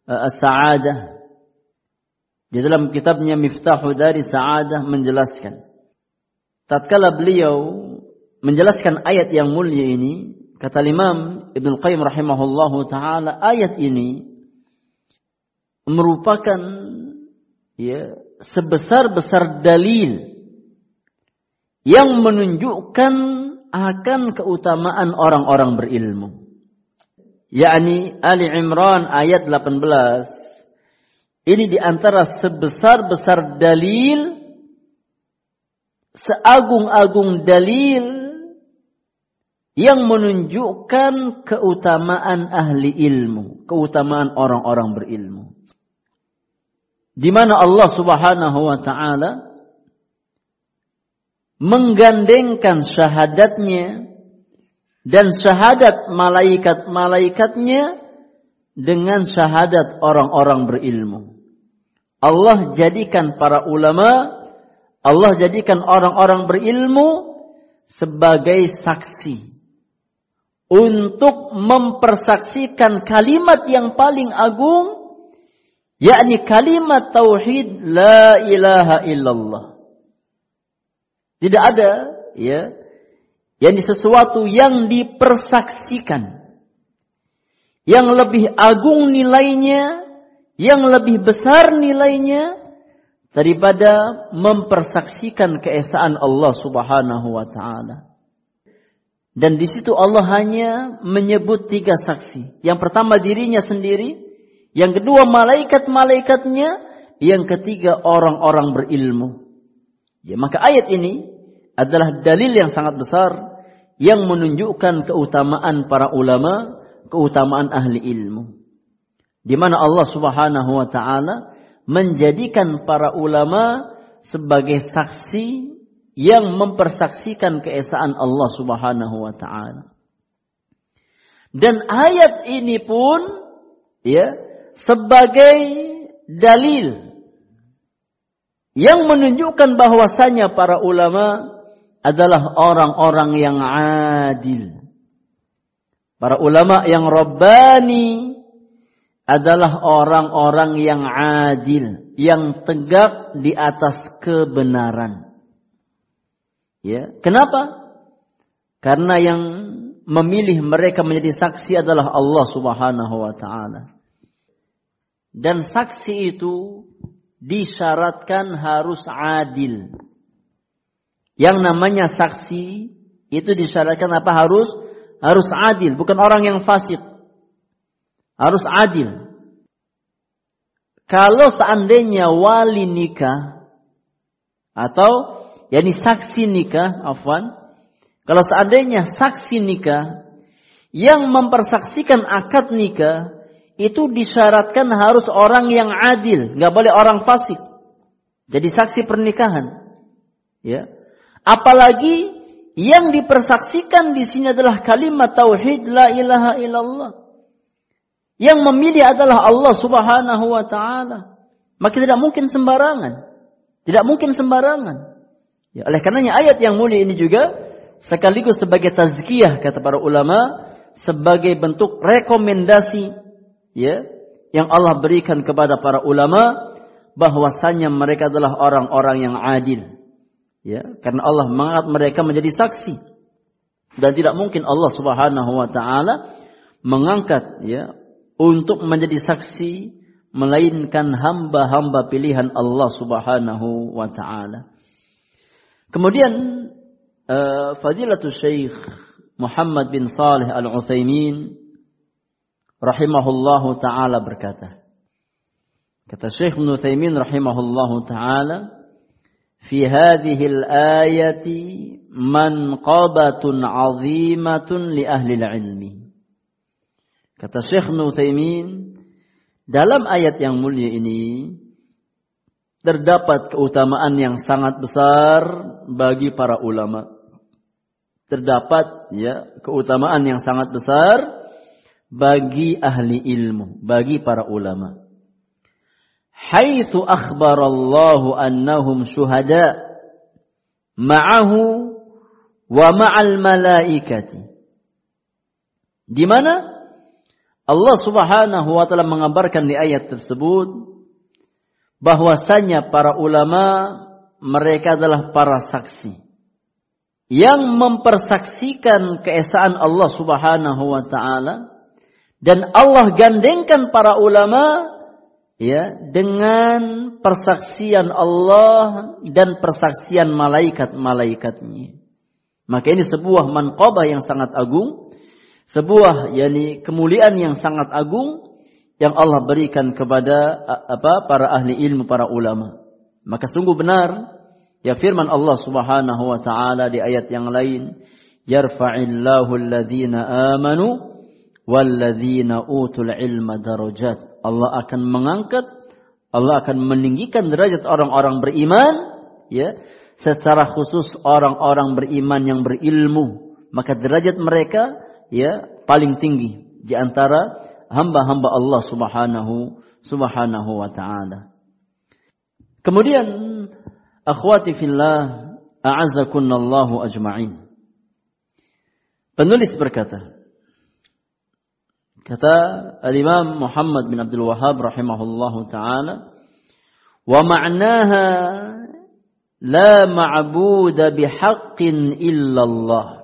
uh, As-Sa'adah di dalam kitabnya Miftahu Dari Sa'adah menjelaskan tatkala beliau menjelaskan ayat yang mulia ini, kata Imam Ibn Qayyim rahimahullahu taala, ayat ini merupakan ya sebesar-besar dalil yang menunjukkan akan keutamaan orang-orang berilmu. Yakni Ali Imran ayat 18. Ini di antara sebesar-besar dalil, seagung-agung dalil yang menunjukkan keutamaan ahli ilmu, keutamaan orang-orang berilmu. Di mana Allah Subhanahu wa taala menggandengkan syahadatnya dan syahadat malaikat-malaikatnya dengan syahadat orang-orang berilmu. Allah jadikan para ulama, Allah jadikan orang-orang berilmu sebagai saksi untuk mempersaksikan kalimat yang paling agung yakni kalimat tauhid la ilaha illallah. Tidak ada ya yang sesuatu yang dipersaksikan. Yang lebih agung nilainya, yang lebih besar nilainya daripada mempersaksikan keesaan Allah Subhanahu wa taala. Dan di situ Allah hanya menyebut tiga saksi. Yang pertama dirinya sendiri, yang kedua malaikat-malaikatnya, yang ketiga orang-orang berilmu. Ya, maka ayat ini adalah dalil yang sangat besar yang menunjukkan keutamaan para ulama, keutamaan ahli ilmu. Di mana Allah Subhanahu wa taala menjadikan para ulama sebagai saksi yang mempersaksikan keesaan Allah Subhanahu wa taala. Dan ayat ini pun ya sebagai dalil yang menunjukkan bahwasanya para ulama adalah orang-orang yang adil. Para ulama yang rabbani adalah orang-orang yang adil, yang tegak di atas kebenaran. Ya, kenapa? Karena yang memilih mereka menjadi saksi adalah Allah Subhanahu wa taala. Dan saksi itu disyaratkan harus adil. Yang namanya saksi itu disyaratkan apa harus harus adil, bukan orang yang fasik. Harus adil. Kalau seandainya wali nikah atau yakni saksi nikah, afwan, kalau seandainya saksi nikah yang mempersaksikan akad nikah itu disyaratkan harus orang yang adil, nggak boleh orang fasik. Jadi saksi pernikahan. Ya. Apalagi yang dipersaksikan di sini adalah kalimat tauhid la ilaha illallah. Yang memilih adalah Allah Subhanahu wa taala. Maka tidak mungkin sembarangan. Tidak mungkin sembarangan. Ya, oleh karenanya ayat yang mulia ini juga sekaligus sebagai tazkiyah kata para ulama sebagai bentuk rekomendasi ya yang Allah berikan kepada para ulama bahwasanya mereka adalah orang-orang yang adil Ya, karena Allah mengangkat mereka menjadi saksi. Dan tidak mungkin Allah Subhanahu wa taala mengangkat ya untuk menjadi saksi melainkan hamba-hamba pilihan Allah Subhanahu wa taala. Kemudian uh, Fadilatul Syekh Muhammad bin Saleh Al-Utsaimin rahimahullahu taala berkata Kata Syekh Ibn Utsaimin rahimahullahu taala fi hadhihi al-ayati manqabatun 'azimatun li ahli al-'ilmi Kata Syekh Nuthaimin, dalam ayat yang mulia ini, terdapat keutamaan yang sangat besar bagi para ulama. Terdapat ya keutamaan yang sangat besar bagi ahli ilmu, bagi para ulama. Haitsu akhbarallahu annahum syuhada ma'ahu wa ma'al malaikati. Di mana? Allah Subhanahu wa taala mengabarkan di ayat tersebut bahwasanya para ulama mereka adalah para saksi yang mempersaksikan keesaan Allah Subhanahu wa taala dan Allah gandengkan para ulama ya dengan persaksian Allah dan persaksian malaikat-malaikatnya. Maka ini sebuah manqabah yang sangat agung, sebuah yakni kemuliaan yang sangat agung yang Allah berikan kepada apa para ahli ilmu, para ulama. Maka sungguh benar ya firman Allah Subhanahu wa taala di ayat yang lain, yarfa'illahu alladhina amanu walladzina utul ilma darajat. Allah akan mengangkat, Allah akan meninggikan derajat orang-orang beriman ya secara khusus orang-orang beriman yang berilmu, maka derajat mereka ya paling tinggi di antara hamba-hamba Allah Subhanahu Subhanahu wa taala. Kemudian akhwati fillah a'azzakunallahu ajma'in. Penulis berkata, kata Al-Imam Muhammad bin Abdul Wahhab rahimahullahu taala, wa ma'naha La ma'buda bihaqqin illallah.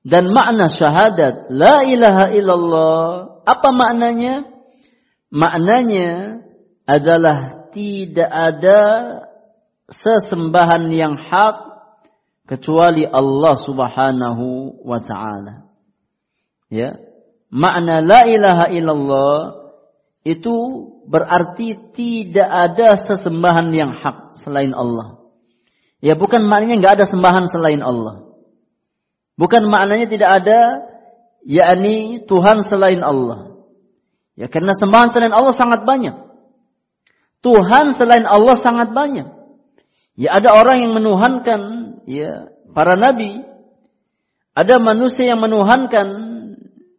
Dan makna syahadat la ilaha illallah apa maknanya? Maknanya adalah tidak ada sesembahan yang hak kecuali Allah Subhanahu wa taala. Ya. Makna la ilaha illallah itu berarti tidak ada sesembahan yang hak selain Allah. Ya bukan maknanya nggak ada sembahan selain Allah. Bukan maknanya tidak ada yakni Tuhan selain Allah. Ya karena sembahan selain Allah sangat banyak. Tuhan selain Allah sangat banyak. Ya ada orang yang menuhankan ya para nabi. Ada manusia yang menuhankan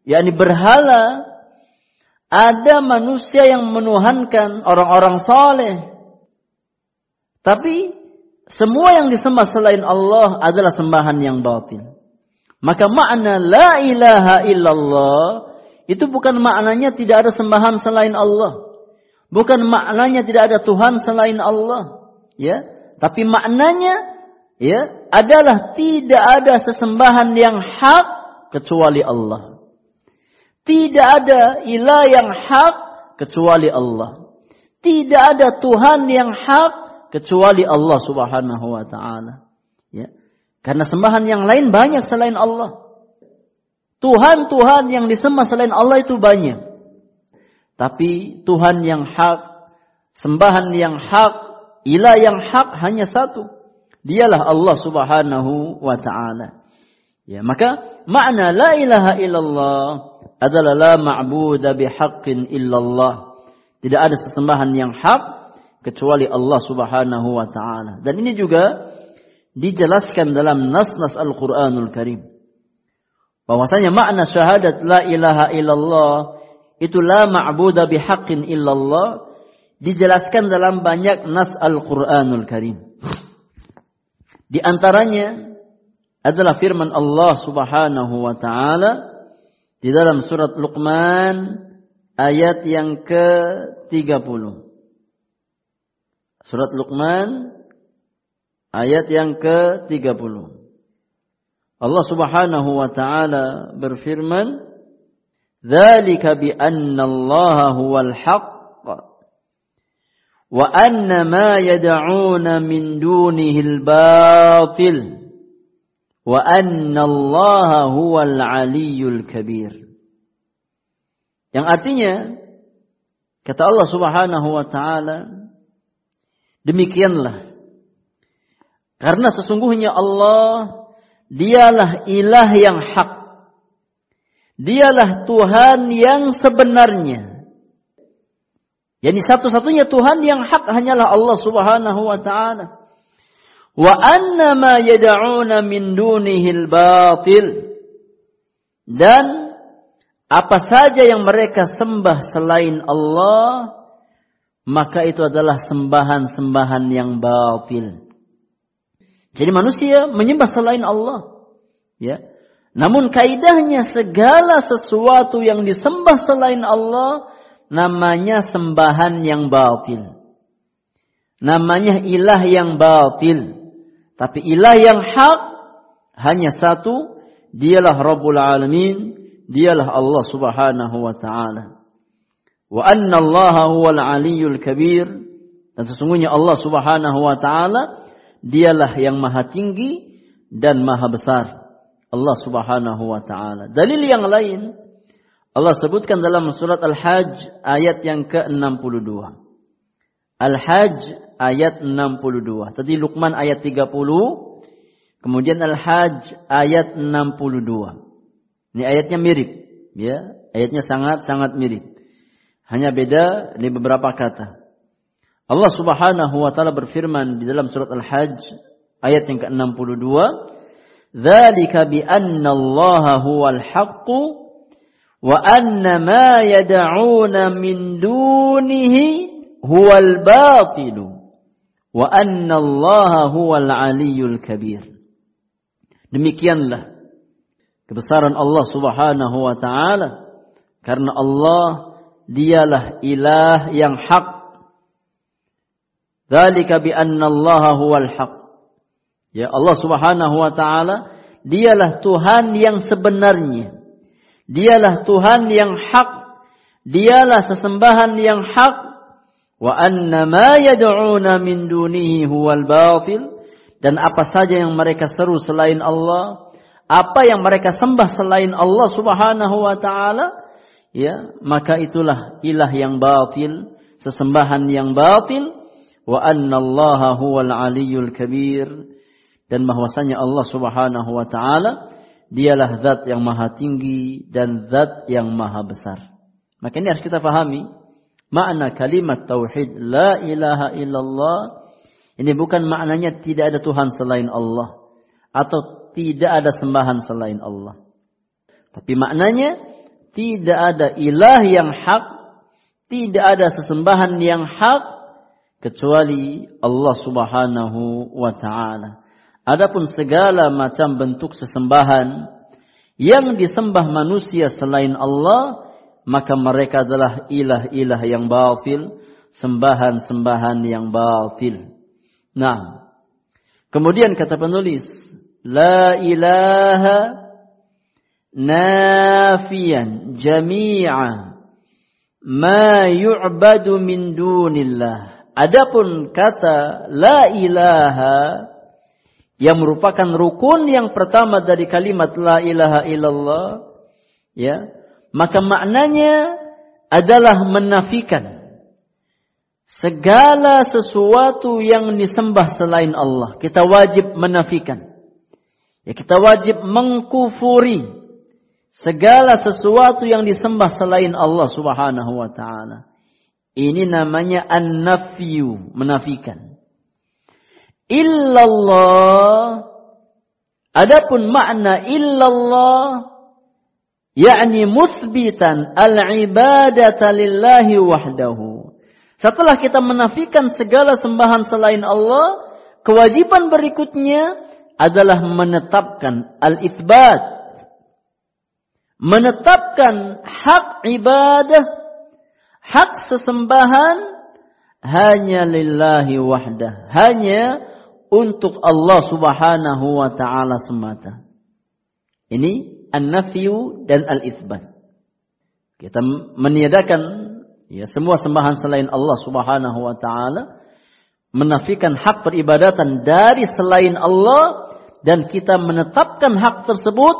yakni berhala. Ada manusia yang menuhankan orang-orang soleh. Tapi semua yang disembah selain Allah adalah sembahan yang batin. Maka makna la ilaha illallah itu bukan maknanya tidak ada sembahan selain Allah. Bukan maknanya tidak ada Tuhan selain Allah. Ya, tapi maknanya ya adalah tidak ada sesembahan yang hak kecuali Allah. Tidak ada ilah yang hak kecuali Allah. Tidak ada Tuhan yang hak kecuali Allah Subhanahu wa taala. Karena sembahan yang lain banyak selain Allah. Tuhan-tuhan yang disembah selain Allah itu banyak. Tapi Tuhan yang hak, sembahan yang hak, ilah yang hak hanya satu. Dialah Allah Subhanahu wa taala. Ya, maka makna la ilaha illallah adalah la ma'budu bihaqqin illallah. Tidak ada sesembahan yang hak kecuali Allah Subhanahu wa taala. Dan ini juga dijelaskan dalam nas-nas Al-Qur'anul Karim. Bahwasanya makna syahadat la ilaha illallah itu la ma'budu bihaqqin illallah dijelaskan dalam banyak nas Al-Qur'anul Karim. Di antaranya adalah firman Allah Subhanahu wa taala di dalam surat Luqman ayat yang ke-30. Surat Luqman ayat yang ke-30. Allah Subhanahu wa taala berfirman, "Dzalika bi anna Allah huwal haqq wa anna ma yad'una min dunihi al-batil wa anna Allah huwal aliyyul kabir." Yang artinya kata Allah Subhanahu wa taala Demikianlah. Karena sesungguhnya Allah dialah ilah yang hak. Dialah Tuhan yang sebenarnya. Jadi satu-satunya Tuhan yang hak hanyalah Allah Subhanahu wa taala. Wa anna ma yad'una min dunihil batil. Dan apa saja yang mereka sembah selain Allah maka itu adalah sembahan-sembahan yang batil. Jadi manusia menyembah selain Allah. Ya. Namun kaidahnya segala sesuatu yang disembah selain Allah namanya sembahan yang batil. Namanya ilah yang batil. Tapi ilah yang hak hanya satu, dialah Rabbul Alamin, dialah Allah Subhanahu wa taala. Wa anna Allah huwal aliyyul kabir dan sesungguhnya Allah Subhanahu wa taala dialah yang maha tinggi dan maha besar. Allah Subhanahu wa taala. Dalil yang lain Allah sebutkan dalam surat Al-Hajj ayat yang ke-62. Al-Hajj ayat 62. Tadi Luqman ayat 30. Kemudian Al-Hajj ayat 62. Ini ayatnya mirip. Ya, ayatnya sangat-sangat mirip. Hanya beda di beberapa kata. Allah Subhanahu wa taala berfirman di dalam surat Al-Hajj ayat yang ke-62, "Dzalika bi anna Allah huwal haqqu wa anna ma yad'una min dunihi huwal batilu wa anna Allah huwal aliyyul kabir. Demikianlah kebesaran Allah Subhanahu wa taala karena Allah dialah ilah yang hak. Bi anna Allah huwal haq. Ya Allah Subhanahu wa taala dialah Tuhan yang sebenarnya. Dialah Tuhan yang hak. Dialah sesembahan yang hak. Wa anna ma yad'una min dunihi huwal batil. Dan apa saja yang mereka seru selain Allah. Apa yang mereka sembah selain Allah subhanahu wa ta'ala. Ya, maka itulah ilah yang batil. Sesembahan yang batil. Wa anna allaha huwal aliyul kabir. Dan bahwasanya Allah subhanahu wa ta'ala Dialah zat yang maha tinggi dan zat yang maha besar. Maka ini harus kita pahami. Makna kalimat tauhid la ilaha illallah. Ini bukan maknanya tidak ada Tuhan selain Allah. Atau tidak ada sembahan selain Allah. Tapi maknanya tidak ada ilah yang hak. Tidak ada sesembahan yang hak. Kecuali Allah subhanahu wa ta'ala. Adapun segala macam bentuk sesembahan yang disembah manusia selain Allah, maka mereka adalah ilah-ilah yang batil, sembahan-sembahan yang batil. Nah, kemudian kata penulis, la ilaha nafiyan jami'a ma yu'badu min dunillah. Adapun kata la ilaha yang merupakan rukun yang pertama dari kalimat la ilaha illallah ya maka maknanya adalah menafikan segala sesuatu yang disembah selain Allah. Kita wajib menafikan. Ya kita wajib mengkufuri segala sesuatu yang disembah selain Allah Subhanahu wa taala ini namanya an-nafyu menafikan. Illallah adapun makna illallah yakni musbitan al-ibadata lillahi wahdahu. Setelah kita menafikan segala sembahan selain Allah kewajiban berikutnya adalah menetapkan al-itsbat. Menetapkan hak ibadah hak sesembahan hanya lillahi wahdah hanya untuk Allah Subhanahu wa taala semata. Ini an-nafyu dan al-itsbat. Kita meniadakan ya semua sembahan selain Allah Subhanahu wa taala, menafikan hak peribadatan dari selain Allah dan kita menetapkan hak tersebut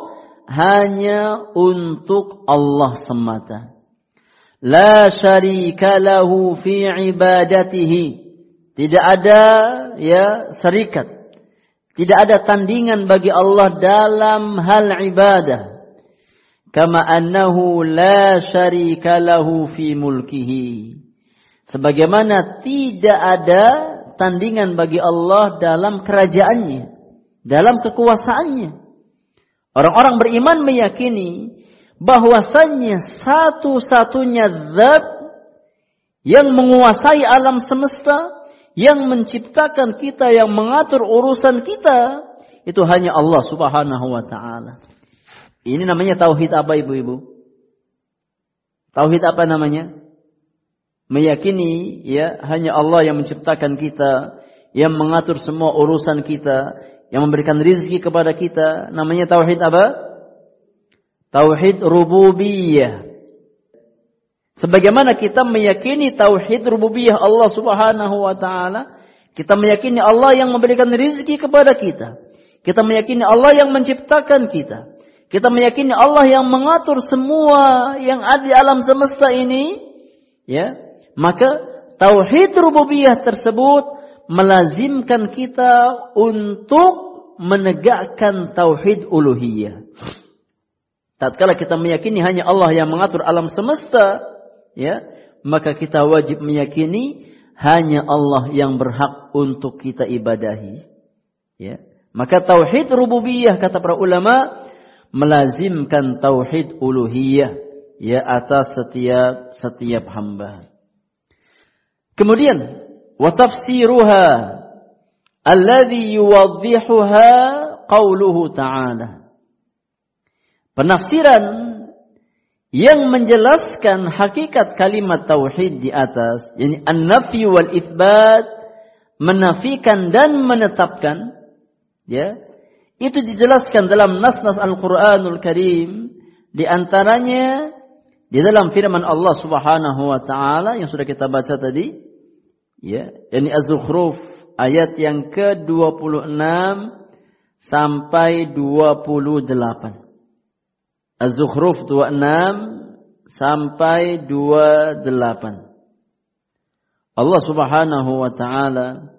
hanya untuk Allah semata. La syarika lahu fi ibadatihi tidak ada ya serikat. Tidak ada tandingan bagi Allah dalam hal ibadah. Kama annahu la syarika lahu fi mulkihi. Sebagaimana tidak ada tandingan bagi Allah dalam kerajaannya, dalam kekuasaannya. Orang-orang beriman meyakini bahwasannya satu-satunya zat yang menguasai alam semesta yang menciptakan kita, yang mengatur urusan kita, itu hanya Allah Subhanahu wa taala. Ini namanya tauhid apa Ibu-ibu? Tauhid apa namanya? Meyakini ya hanya Allah yang menciptakan kita, yang mengatur semua urusan kita, yang memberikan rizki kepada kita namanya tauhid apa? Tauhid rububiyah. Sebagaimana kita meyakini tauhid rububiyah Allah Subhanahu wa taala, kita meyakini Allah yang memberikan rizki kepada kita. Kita meyakini Allah yang menciptakan kita. Kita meyakini Allah yang mengatur semua yang ada di alam semesta ini, ya. Maka tauhid rububiyah tersebut melazimkan kita untuk menegakkan tauhid uluhiyah. Tatkala kita meyakini hanya Allah yang mengatur alam semesta, ya, maka kita wajib meyakini hanya Allah yang berhak untuk kita ibadahi. Ya. Maka tauhid rububiyah kata para ulama melazimkan tauhid uluhiyah ya atas setiap setiap hamba. Kemudian wa tafsiruha alladhi yuwaddihuha qauluhu ta'ala. Penafsiran yang menjelaskan hakikat kalimat tauhid di atas, yakni an-nafi wal itsbat, menafikan dan menetapkan, ya, itu dijelaskan dalam nas-nas Al-Qur'anul Karim di antaranya di dalam firman Allah Subhanahu wa taala yang sudah kita baca tadi ya ini Az-Zukhruf ayat yang ke-26 sampai 28 Az-Zukhruf 26 sampai 28 Allah Subhanahu wa taala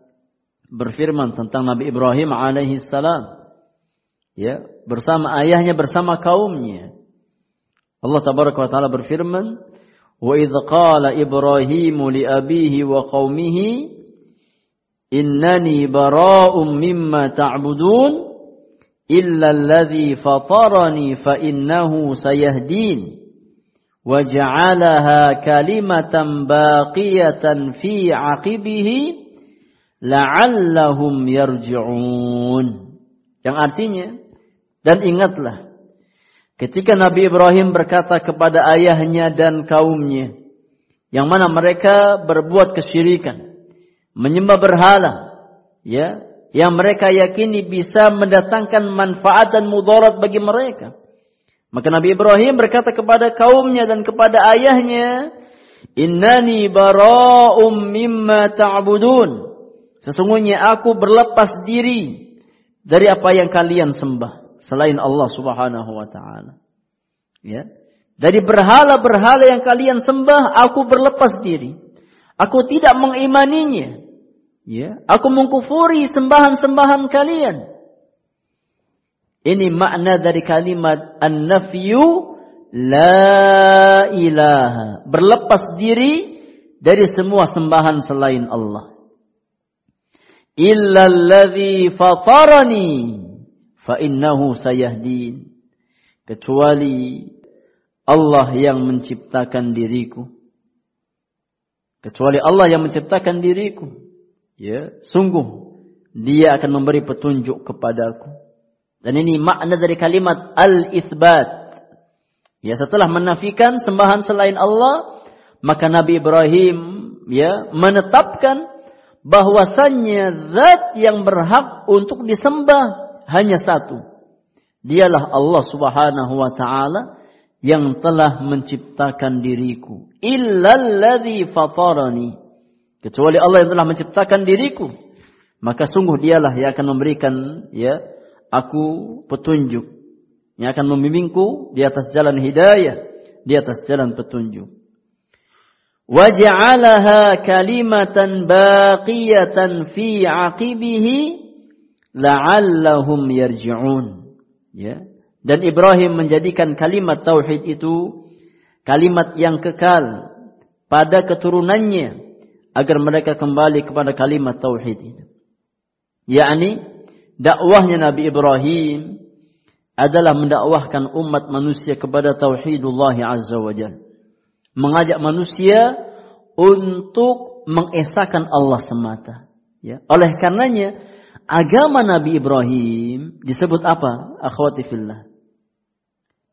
berfirman tentang Nabi Ibrahim alaihi salam. Ya bersama ayahnya bersama kaumnya. Allah tabaraka wa taala berfirman wa idz qala ibrahim li abihi wa qaumihi innani bara'um mimma ta'budun illa alladhi fatarani fa innahu sayahdin waja'alaha kalimatan baqiyatan fi 'aqibihi la'allahum yarji'un. Yang artinya dan ingatlah, ketika Nabi Ibrahim berkata kepada ayahnya dan kaumnya, yang mana mereka berbuat kesyirikan, menyembah berhala, ya, yang mereka yakini bisa mendatangkan manfaat dan mudarat bagi mereka. Maka Nabi Ibrahim berkata kepada kaumnya dan kepada ayahnya, Innani bara'um mimma ta'budun. Sesungguhnya aku berlepas diri dari apa yang kalian sembah selain Allah Subhanahu wa taala. Ya. Dari berhala-berhala yang kalian sembah, aku berlepas diri. Aku tidak mengimaninya. Ya, aku mengkufuri sembahan-sembahan kalian. Ini makna dari kalimat an-nafyu la ilaha. Berlepas diri dari semua sembahan selain Allah. Illa alladhi fatarani fa innahu sayahdin kecuali Allah yang menciptakan diriku kecuali Allah yang menciptakan diriku ya sungguh dia akan memberi petunjuk kepadaku dan ini makna dari kalimat al-itsbat ya setelah menafikan sembahan selain Allah maka Nabi Ibrahim ya menetapkan bahwasannya zat yang berhak untuk disembah hanya satu. Dialah Allah Subhanahu wa taala yang telah menciptakan diriku. Illalladzi fatarani. Kecuali Allah yang telah menciptakan diriku. Maka sungguh dialah yang akan memberikan ya aku petunjuk. Yang akan membimbingku di atas jalan hidayah, di atas jalan petunjuk. Waja'alaha kalimatan baqiyatan fi aqibihi la'allahum yarji'un. Ya. Dan Ibrahim menjadikan kalimat tauhid itu kalimat yang kekal pada keturunannya agar mereka kembali kepada kalimat tauhid itu. Yakni dakwahnya Nabi Ibrahim adalah mendakwahkan umat manusia kepada tauhidullah azza wajalla. Mengajak manusia untuk mengesahkan Allah semata. Ya. Oleh karenanya agama Nabi Ibrahim disebut apa? Akhwati fillah.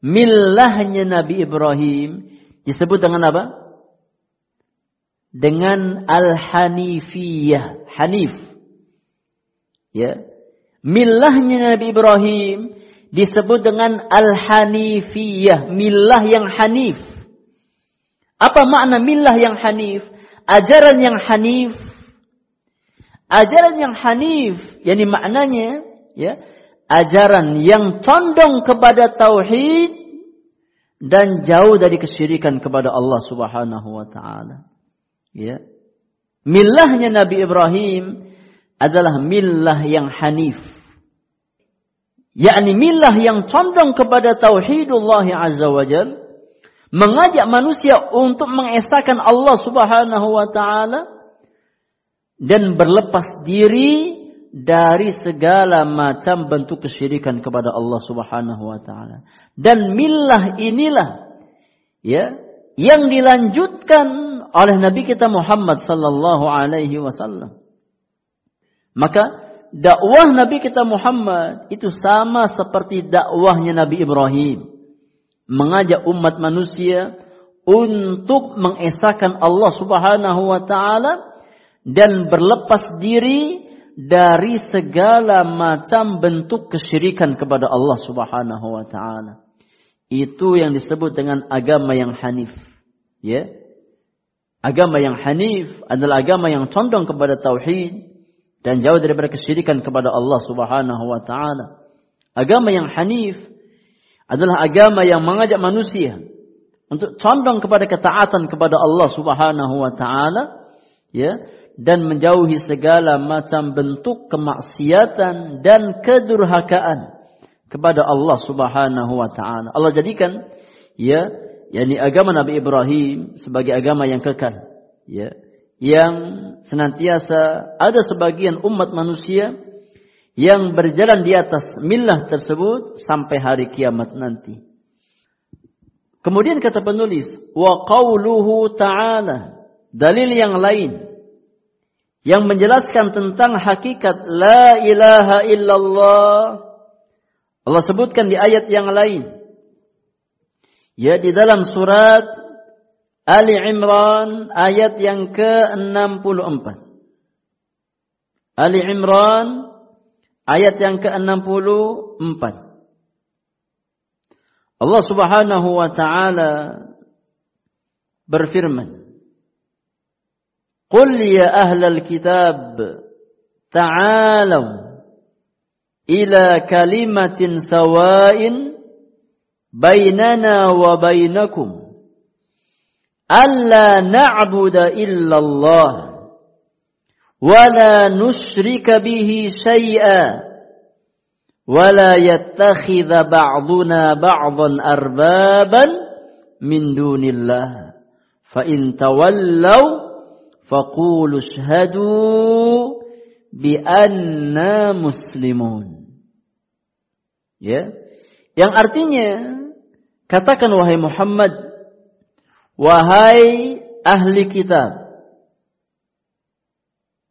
Millahnya Nabi Ibrahim disebut dengan apa? Dengan al-hanifiyah, hanif. Ya. Millahnya Nabi Ibrahim disebut dengan Al-Hanifiyah, millah yang hanif. Apa makna millah yang hanif? Ajaran yang hanif. Ajaran yang hanif, yakni maknanya ya, ajaran yang condong kepada tauhid dan jauh dari kesyirikan kepada Allah Subhanahu wa taala. Ya. Millahnya Nabi Ibrahim adalah millah yang hanif. Yakni millah yang condong kepada tauhidullah azza wajal mengajak manusia untuk mengesahkan Allah Subhanahu wa taala dan berlepas diri dari segala macam bentuk kesyirikan kepada Allah Subhanahu wa taala. Dan millah inilah ya yang dilanjutkan oleh Nabi kita Muhammad sallallahu alaihi wasallam. Maka dakwah Nabi kita Muhammad itu sama seperti dakwahnya Nabi Ibrahim. Mengajak umat manusia untuk mengesahkan Allah Subhanahu wa taala dan berlepas diri dari segala macam bentuk kesyirikan kepada Allah Subhanahu wa taala. Itu yang disebut dengan agama yang hanif. Ya. Agama yang hanif adalah agama yang condong kepada tauhid dan jauh daripada kesyirikan kepada Allah Subhanahu wa taala. Agama yang hanif adalah agama yang mengajak manusia untuk condong kepada ketaatan kepada Allah Subhanahu wa taala, ya, dan menjauhi segala macam bentuk kemaksiatan dan kedurhakaan kepada Allah Subhanahu wa taala. Allah jadikan ya yakni agama Nabi Ibrahim sebagai agama yang kekal ya yang senantiasa ada sebagian umat manusia yang berjalan di atas milah tersebut sampai hari kiamat nanti. Kemudian kata penulis wa qauluhu ta'ala dalil yang lain yang menjelaskan tentang hakikat la ilaha illallah. Allah sebutkan di ayat yang lain. Ya di dalam surat Ali Imran ayat yang ke-64. Ali Imran ayat yang ke-64. Allah Subhanahu wa taala berfirman Qul ya ahlal kitab ta'alu ila kalimatin sawain bainana wa bainakum. Alla na'budu illallah. Wa la nusyrika bihi syai'a wa yattakhidha ba'duna ba'dhan arbaban min dunillah. Fa in tawallaw faqulu ashhadu bi anna muslimun. Ya. Yang artinya katakan wahai Muhammad wahai ahli kitab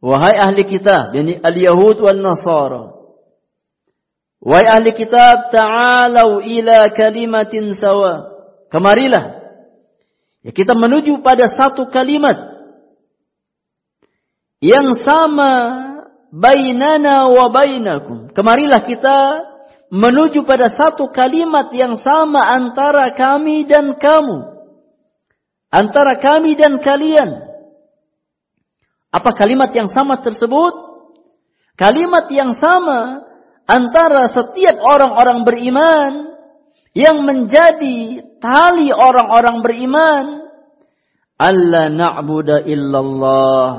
wahai ahli kitab yakni al-yahud wal nasara Wahai ahli kitab, ta'alau ila kalimatin sawa. Kemarilah. Ya, kita menuju pada satu kalimat yang sama bainana wa bainakum. Kemarilah kita menuju pada satu kalimat yang sama antara kami dan kamu. Antara kami dan kalian. Apa kalimat yang sama tersebut? Kalimat yang sama antara setiap orang-orang beriman yang menjadi tali orang-orang beriman. Allah na'budu illallah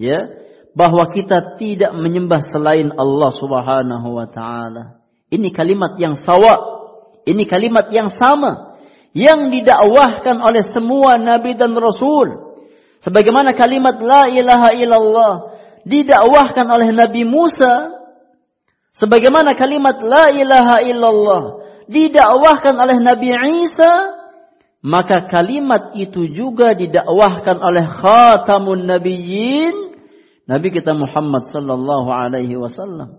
ya bahwa kita tidak menyembah selain Allah Subhanahu wa taala. Ini kalimat yang sawa, ini kalimat yang sama. Yang didakwahkan oleh semua nabi dan rasul. Sebagaimana kalimat la ilaha illallah didakwahkan oleh Nabi Musa, sebagaimana kalimat la ilaha illallah didakwahkan oleh Nabi Isa, maka kalimat itu juga didakwahkan oleh khatamun nabiyyin. Nabi kita Muhammad sallallahu alaihi wasallam.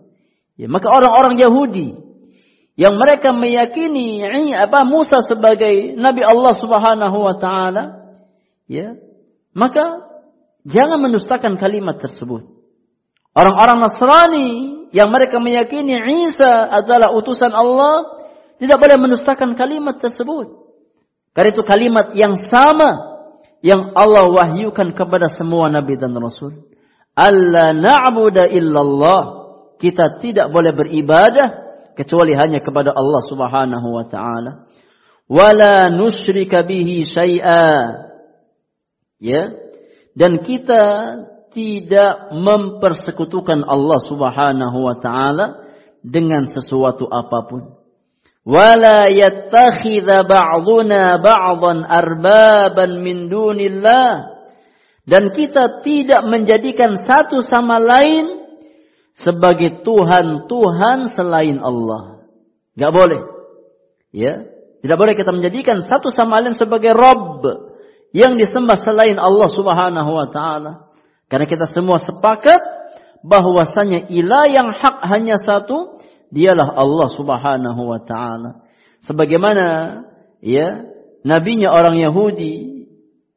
Ya, maka orang-orang Yahudi yang mereka meyakini apa Musa sebagai nabi Allah Subhanahu wa taala, ya, maka jangan mendustakan kalimat tersebut. Orang-orang Nasrani yang mereka meyakini Isa adalah utusan Allah tidak boleh mendustakan kalimat tersebut. Karena itu kalimat yang sama yang Allah wahyukan kepada semua nabi dan rasul. Allah na'budu illallah. Kita tidak boleh beribadah kecuali hanya kepada Allah Subhanahu wa taala. Wala nusyrika bihi syai'a. Ya. Dan kita tidak mempersekutukan Allah Subhanahu wa taala dengan sesuatu apa pun. Wala yattakhidha ba'duna ba'dhan arbaban min dunillah. Dan kita tidak menjadikan satu sama lain sebagai Tuhan-Tuhan selain Allah. Gak boleh. Ya. Tidak boleh kita menjadikan satu sama lain sebagai Rabb yang disembah selain Allah Subhanahu wa taala. Karena kita semua sepakat bahwasanya ilah yang hak hanya satu, dialah Allah Subhanahu wa taala. Sebagaimana ya nabinya orang Yahudi,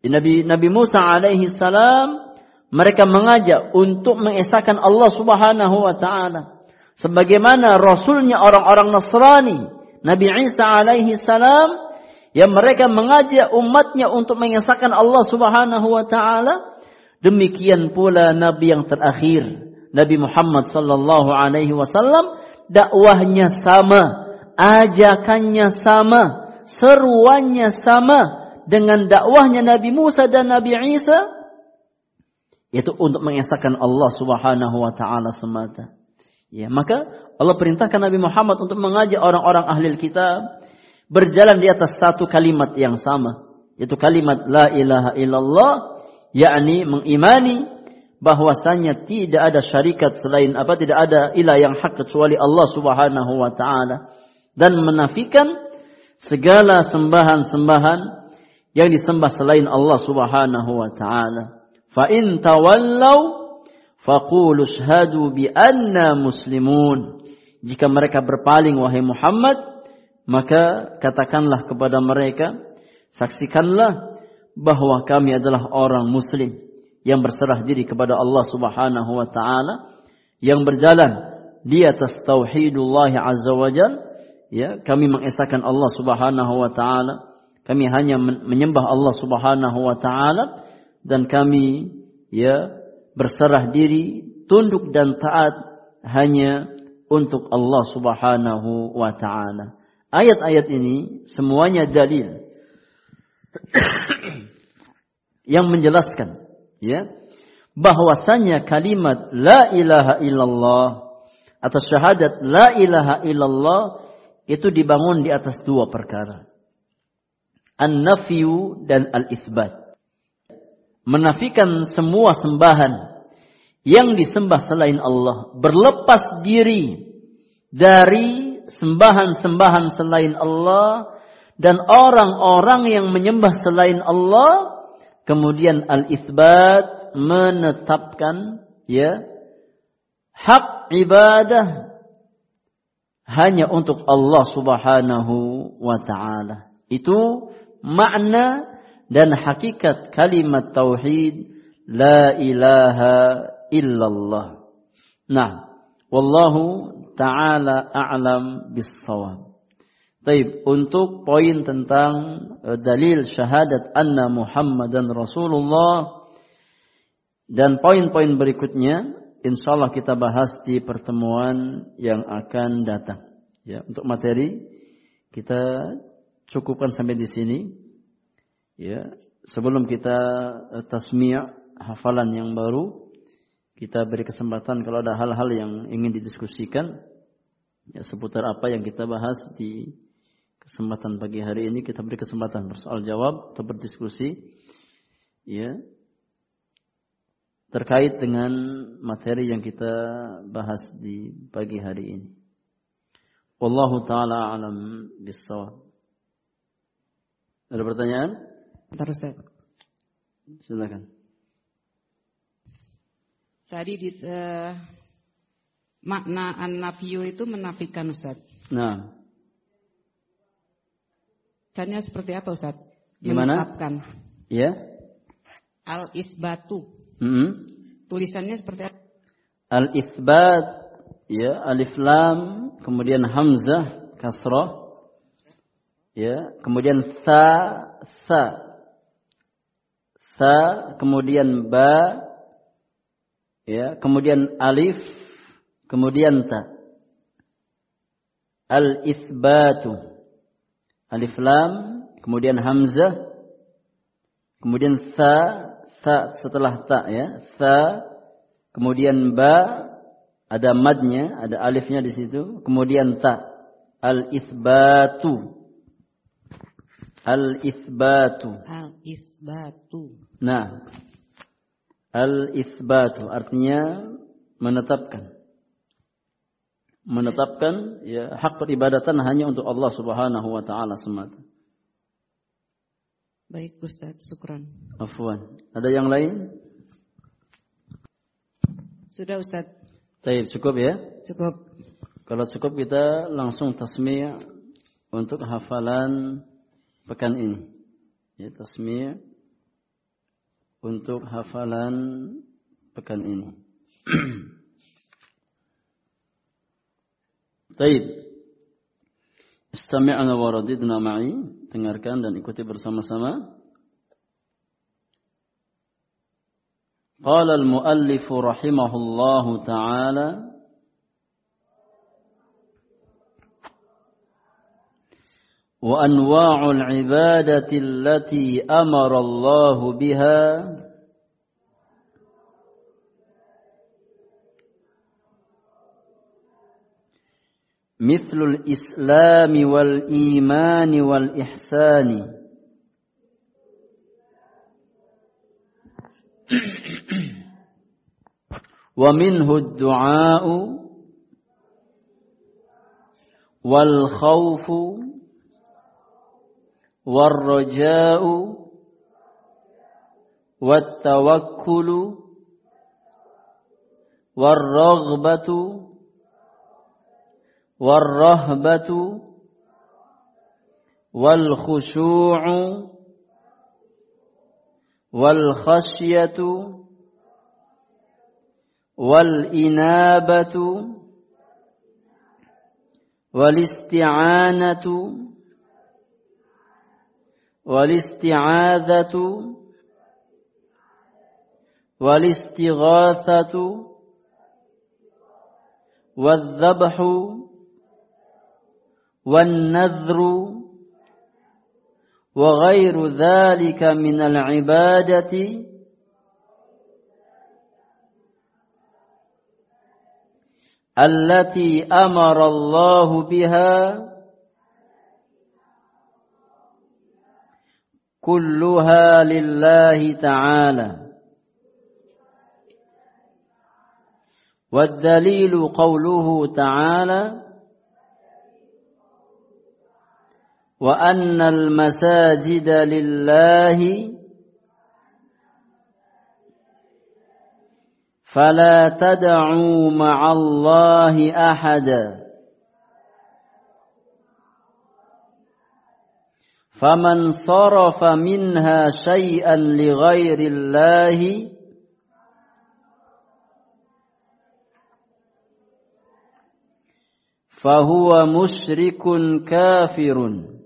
Nabi Nabi Musa alaihi salam mereka mengajak untuk mengesahkan Allah Subhanahu wa taala. Sebagaimana rasulnya orang-orang Nasrani, Nabi Isa alaihi salam yang mereka mengajak umatnya untuk mengesahkan Allah Subhanahu wa taala, Demikian pula Nabi yang terakhir, Nabi Muhammad sallallahu alaihi wasallam, dakwahnya sama, ajakannya sama, seruannya sama dengan dakwahnya Nabi Musa dan Nabi Isa, yaitu untuk mengesahkan Allah Subhanahu wa taala semata. Ya, maka Allah perintahkan Nabi Muhammad untuk mengajak orang-orang ahli kitab berjalan di atas satu kalimat yang sama, yaitu kalimat la ilaha illallah yakni mengimani bahwasanya tidak ada syarikat selain apa tidak ada ilah yang hak kecuali Allah Subhanahu wa taala dan menafikan segala sembahan-sembahan yang disembah selain Allah Subhanahu wa taala. Fa in tawallau faqulu anna muslimun. Jika mereka berpaling wahai Muhammad, maka katakanlah kepada mereka, saksikanlah bahwa kami adalah orang muslim yang berserah diri kepada Allah Subhanahu wa taala yang berjalan di atas tauhidullah azza wajal ya kami mengesahkan Allah Subhanahu wa taala. Kami hanya menyembah Allah Subhanahu wa taala dan kami ya berserah diri tunduk dan taat hanya untuk Allah Subhanahu wa taala ayat-ayat ini semuanya dalil yang menjelaskan ya bahwasanya kalimat la ilaha illallah atau syahadat la ilaha illallah itu dibangun di atas dua perkara. An-nafyu dan al-itsbat. Menafikan semua sembahan yang disembah selain Allah, berlepas diri dari sembahan-sembahan selain Allah dan orang-orang yang menyembah selain Allah kemudian al-itsbat menetapkan ya hak ibadah hanya untuk Allah Subhanahu wa taala. Itu makna dan hakikat kalimat tauhid la ilaha illallah. Nah, wallahu taala a'lam bis-shawab. Taib, untuk poin tentang uh, dalil syahadat anna Muhammadan Rasulullah dan poin-poin berikutnya insyaallah kita bahas di pertemuan yang akan datang. Ya, untuk materi kita cukupkan sampai di sini. Ya, sebelum kita uh, tasmi' hafalan yang baru, kita beri kesempatan kalau ada hal-hal yang ingin didiskusikan ya seputar apa yang kita bahas di kesempatan pagi hari ini kita beri kesempatan bersoal jawab atau berdiskusi ya terkait dengan materi yang kita bahas di pagi hari ini. Wallahu taala alam bissawab. Ada pertanyaan? Bentar Ustaz. Silakan. Tadi di uh, makna an-nafyu itu menafikan Ustaz. Nah. Bacanya seperti apa Ustaz? Gimana? Menetapkan. Ya. Al-isbatu. Mm -hmm. Tulisannya seperti apa? Al-isbat ya alif lam kemudian hamzah kasrah ya kemudian sa sa sa kemudian ba ya kemudian alif kemudian ta. Al isbatu alif lam kemudian hamzah kemudian sa sa setelah ta ya sa kemudian ba ada madnya ada alifnya di situ kemudian ta. Al isbatu al isbatu al isbatu nah al isbatu artinya menetapkan menetapkan ya hak peribadatan hanya untuk Allah Subhanahu wa taala semata. Baik Ustaz, syukran. Afwan. Ada yang lain? Sudah Ustaz. Baik, cukup ya? Cukup. Kalau cukup kita langsung tasmi' untuk hafalan pekan ini. Ya, tasmi' untuk hafalan pekan ini. Taib. Istami'na wa radidna ma'i. Dengarkan dan ikuti bersama-sama. Qala al-muallif rahimahullahu ta'ala وأنواع العبادة التي أمر الله بها مثل الإسلام والإيمان والإحسان. ومنه الدعاء والخوف والرجاء والتوكل والرغبة والرهبة والخشوع والخشية والإنابة والاستعانة والاستعاذة والاستغاثة والذبح والنذر وغير ذلك من العبادة. التي أمر الله بها كلها لله تعالى. والدليل قوله تعالى وأن المساجد لله فلا تدعوا مع الله أحدا. faman sarafa minha syai'an li ghairillahi fahuwa musyrikun kafirun.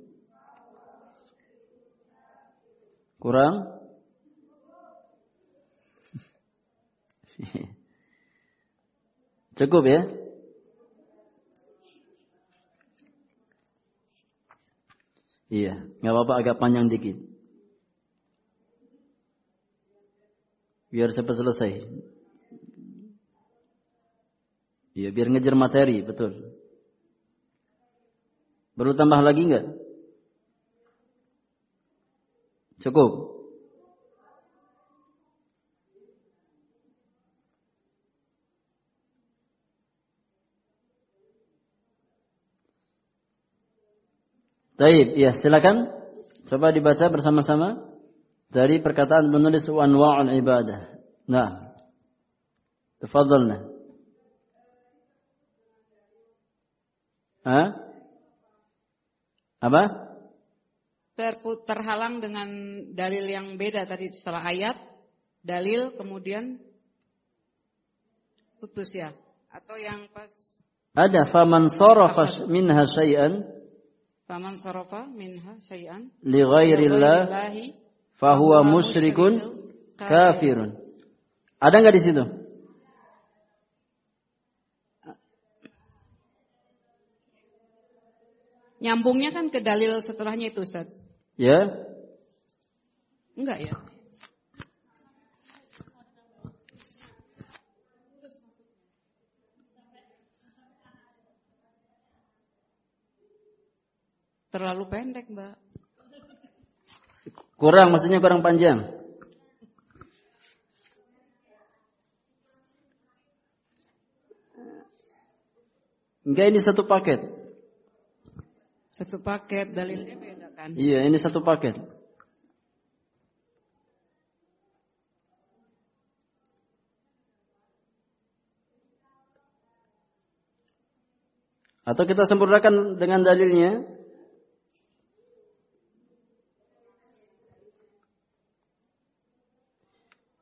Cukup ya? Iya nggak apa-apa agak panjang dikit. Biar cepat selesai. Iya, biar ngejar materi, betul. Perlu tambah lagi nggak? Cukup. Taib, ya silakan. Coba dibaca bersama-sama dari perkataan penulis anwa'ul ibadah. Nah. Tafadhalna. Hah? Apa? Terput, terhalang dengan dalil yang beda tadi setelah ayat, dalil kemudian putus ya. Atau yang pas Ada faman sarafa minha syai'an faman sarafa minha syai'an li ghairillah fahuwa musyrikun kafirun. Ada nggak di situ? Nyambungnya kan ke dalil setelahnya itu Ustaz. Ya. Enggak ya? Terlalu pendek, Mbak. Kurang maksudnya kurang panjang. Enggak ini satu paket. Satu paket dalilnya beda kan? Iya, ini satu paket. Atau kita sempurnakan dengan dalilnya.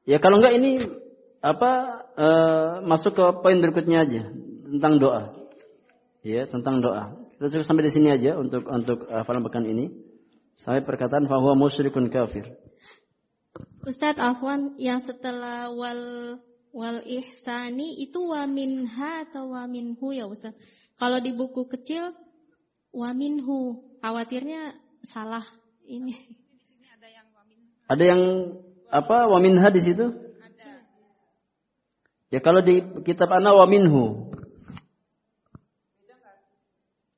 Ya kalau enggak ini apa eh, masuk ke poin berikutnya aja tentang doa. Ya, tentang doa. Kita cukup sampai di sini aja untuk untuk hafalan pekan ini. Sampai perkataan bahwa musyrikun kafir. Ustadz Afwan yang setelah wal wal ihsani itu wa minha atau wa minhu ya Ustadz. Kalau di buku kecil wa minhu, khawatirnya salah ini. Ada yang apa wa minha di situ? Ya kalau di kitab ana wa minhu.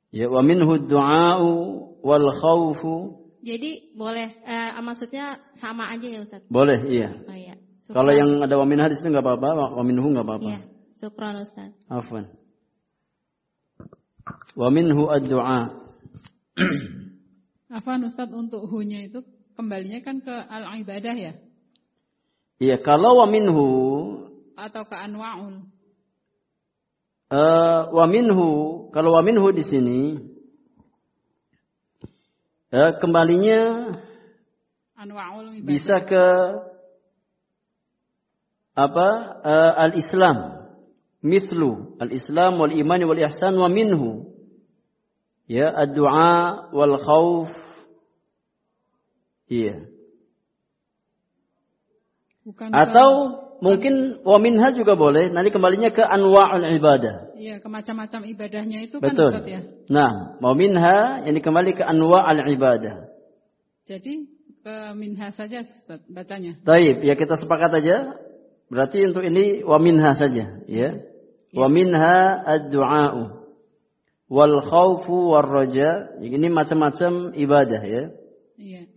Ya wa minhu du'a'u wal khawfu. Jadi boleh eh, maksudnya sama aja ya Ustadz. Boleh, iya. Oh iya. Kalau yang ada wa minha di situ enggak apa-apa, wa minhu enggak apa-apa. Iya, syukran Ustadz. Afwan. Wa minhu ad-du'a. Afwan Ustadz untuk hunya itu kembalinya kan ke al-ibadah ya? Iya, kalau wa minhu Atau ke anwa'ul? eh, wa minhu, kalau wa minhu di sini eh, kembalinya Anwa'ul bisa ke apa? Eh, al-Islam. Mithlu al-Islam wal iman wal ihsan wa minhu. Ya ad-du'a wal khauf iya Atau mungkin wa minha juga boleh nanti kembalinya ke anwa'ul ibadah iya, ke macam-macam ibadahnya itu betul kan Ustadz ya? nah wa minha ini kembali ke anwa'ul ibadah Jadi ke minha saja Ustadz bacanya. Taib, ya kita sepakat aja. Berarti untuk ini wa minha saja, ya. Wa minha ad-du'a'u wal khawfu war raja. Ini macam-macam ibadah ya. Iya.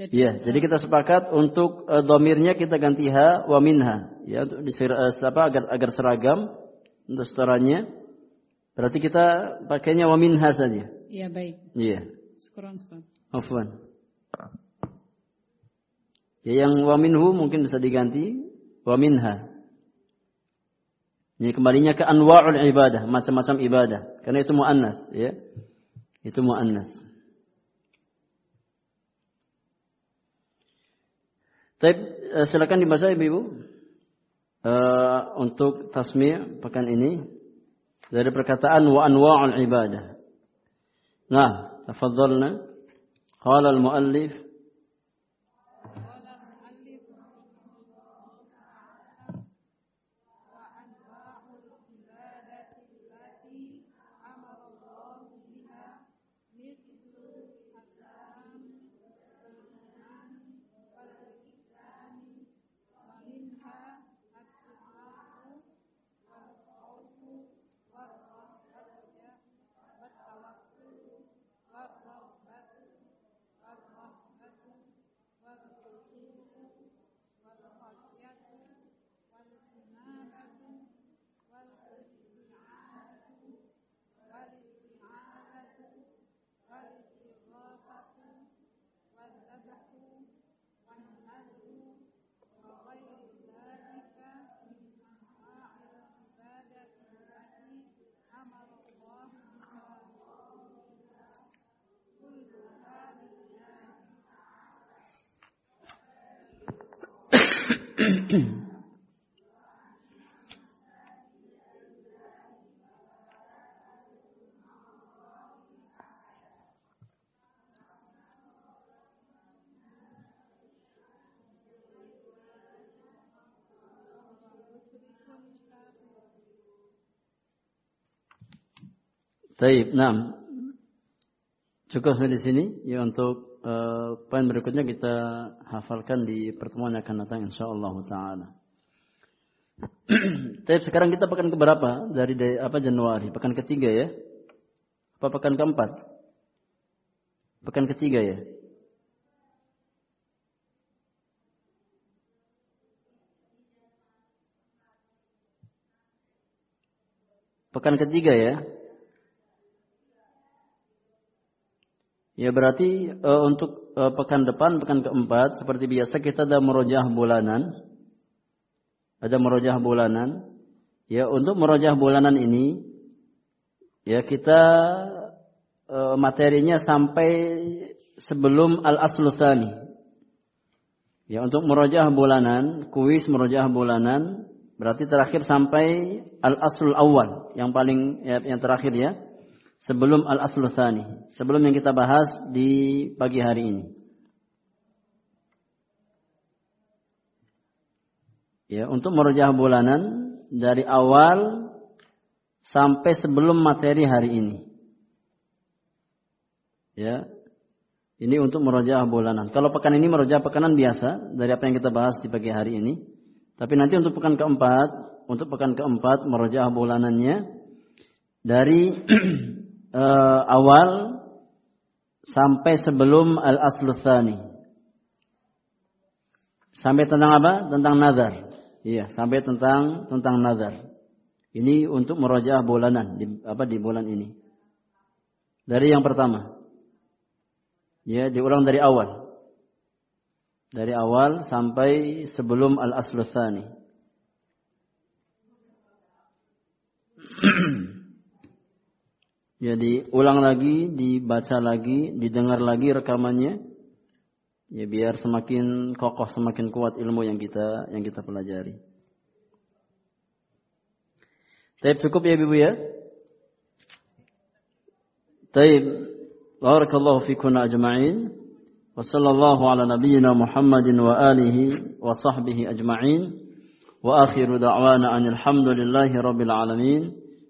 Jadi Ya, jadi kita sepakat untuk uh, domirnya kita ganti ha wa minha ya untuk disir, uh, apa agar agar seragam untuk setaranya. Berarti kita pakainya wa minha saja. iya baik. Iya. Afwan. Ya yang wa minhu mungkin bisa diganti wa minha. Ini kembalinya ke anwa'ul ibadah, macam-macam ibadah. Karena itu muannas, ya. Itu muannas. Tapi eh, silakan dibaca Ibu-ibu. Eh, untuk tasmi' pekan ini dari perkataan wa anwa'ul ibadah. Nah, tafadhalna. Qala al-muallif Taib, nah. Cukup sampai di sini. Ya untuk uh, poin berikutnya kita hafalkan di pertemuan yang akan datang insyaallah taala. Tapi sekarang kita pekan keberapa dari, dari apa Januari? Pekan ketiga ya? Apa pekan keempat? Pekan ketiga ya? Pekan ketiga ya? Ya berarti uh, untuk uh, pekan depan, pekan keempat, seperti biasa kita ada merojah bulanan. Ada merojah bulanan. Ya untuk merojah bulanan ini, ya kita uh, materinya sampai sebelum al-asluthani. Ya untuk merojah bulanan, kuis merojah bulanan, Berarti terakhir sampai al-aslul awal, yang paling ya, yang terakhir ya. Sebelum al-aslul thani, sebelum yang kita bahas di pagi hari ini. Ya, untuk merujah bulanan dari awal sampai sebelum materi hari ini. Ya. Ini untuk merujah bulanan. Kalau pekan ini merujah pekanan biasa dari apa yang kita bahas di pagi hari ini. Tapi nanti untuk pekan keempat, untuk pekan keempat merojah bulanannya dari uh, awal sampai sebelum al asluthani. Sampai tentang apa? Tentang nazar. Iya, sampai tentang tentang nazar. Ini untuk merojah bulanan di apa di bulan ini. Dari yang pertama. Ya, diulang dari awal dari awal sampai sebelum al-aslu Ya diulang lagi, dibaca lagi, didengar lagi rekamannya. Ya biar semakin kokoh, semakin kuat ilmu yang kita yang kita pelajari. Tapi cukup ya Ibu ya. Taib. Barakallahu fikuna ajma'in. Wa sallallahu ala nabiyyina Muhammadin wa alihi wa sahbihi ajma'in. Wa akhiru da'wana anil hamdulillahi rabbil alamin.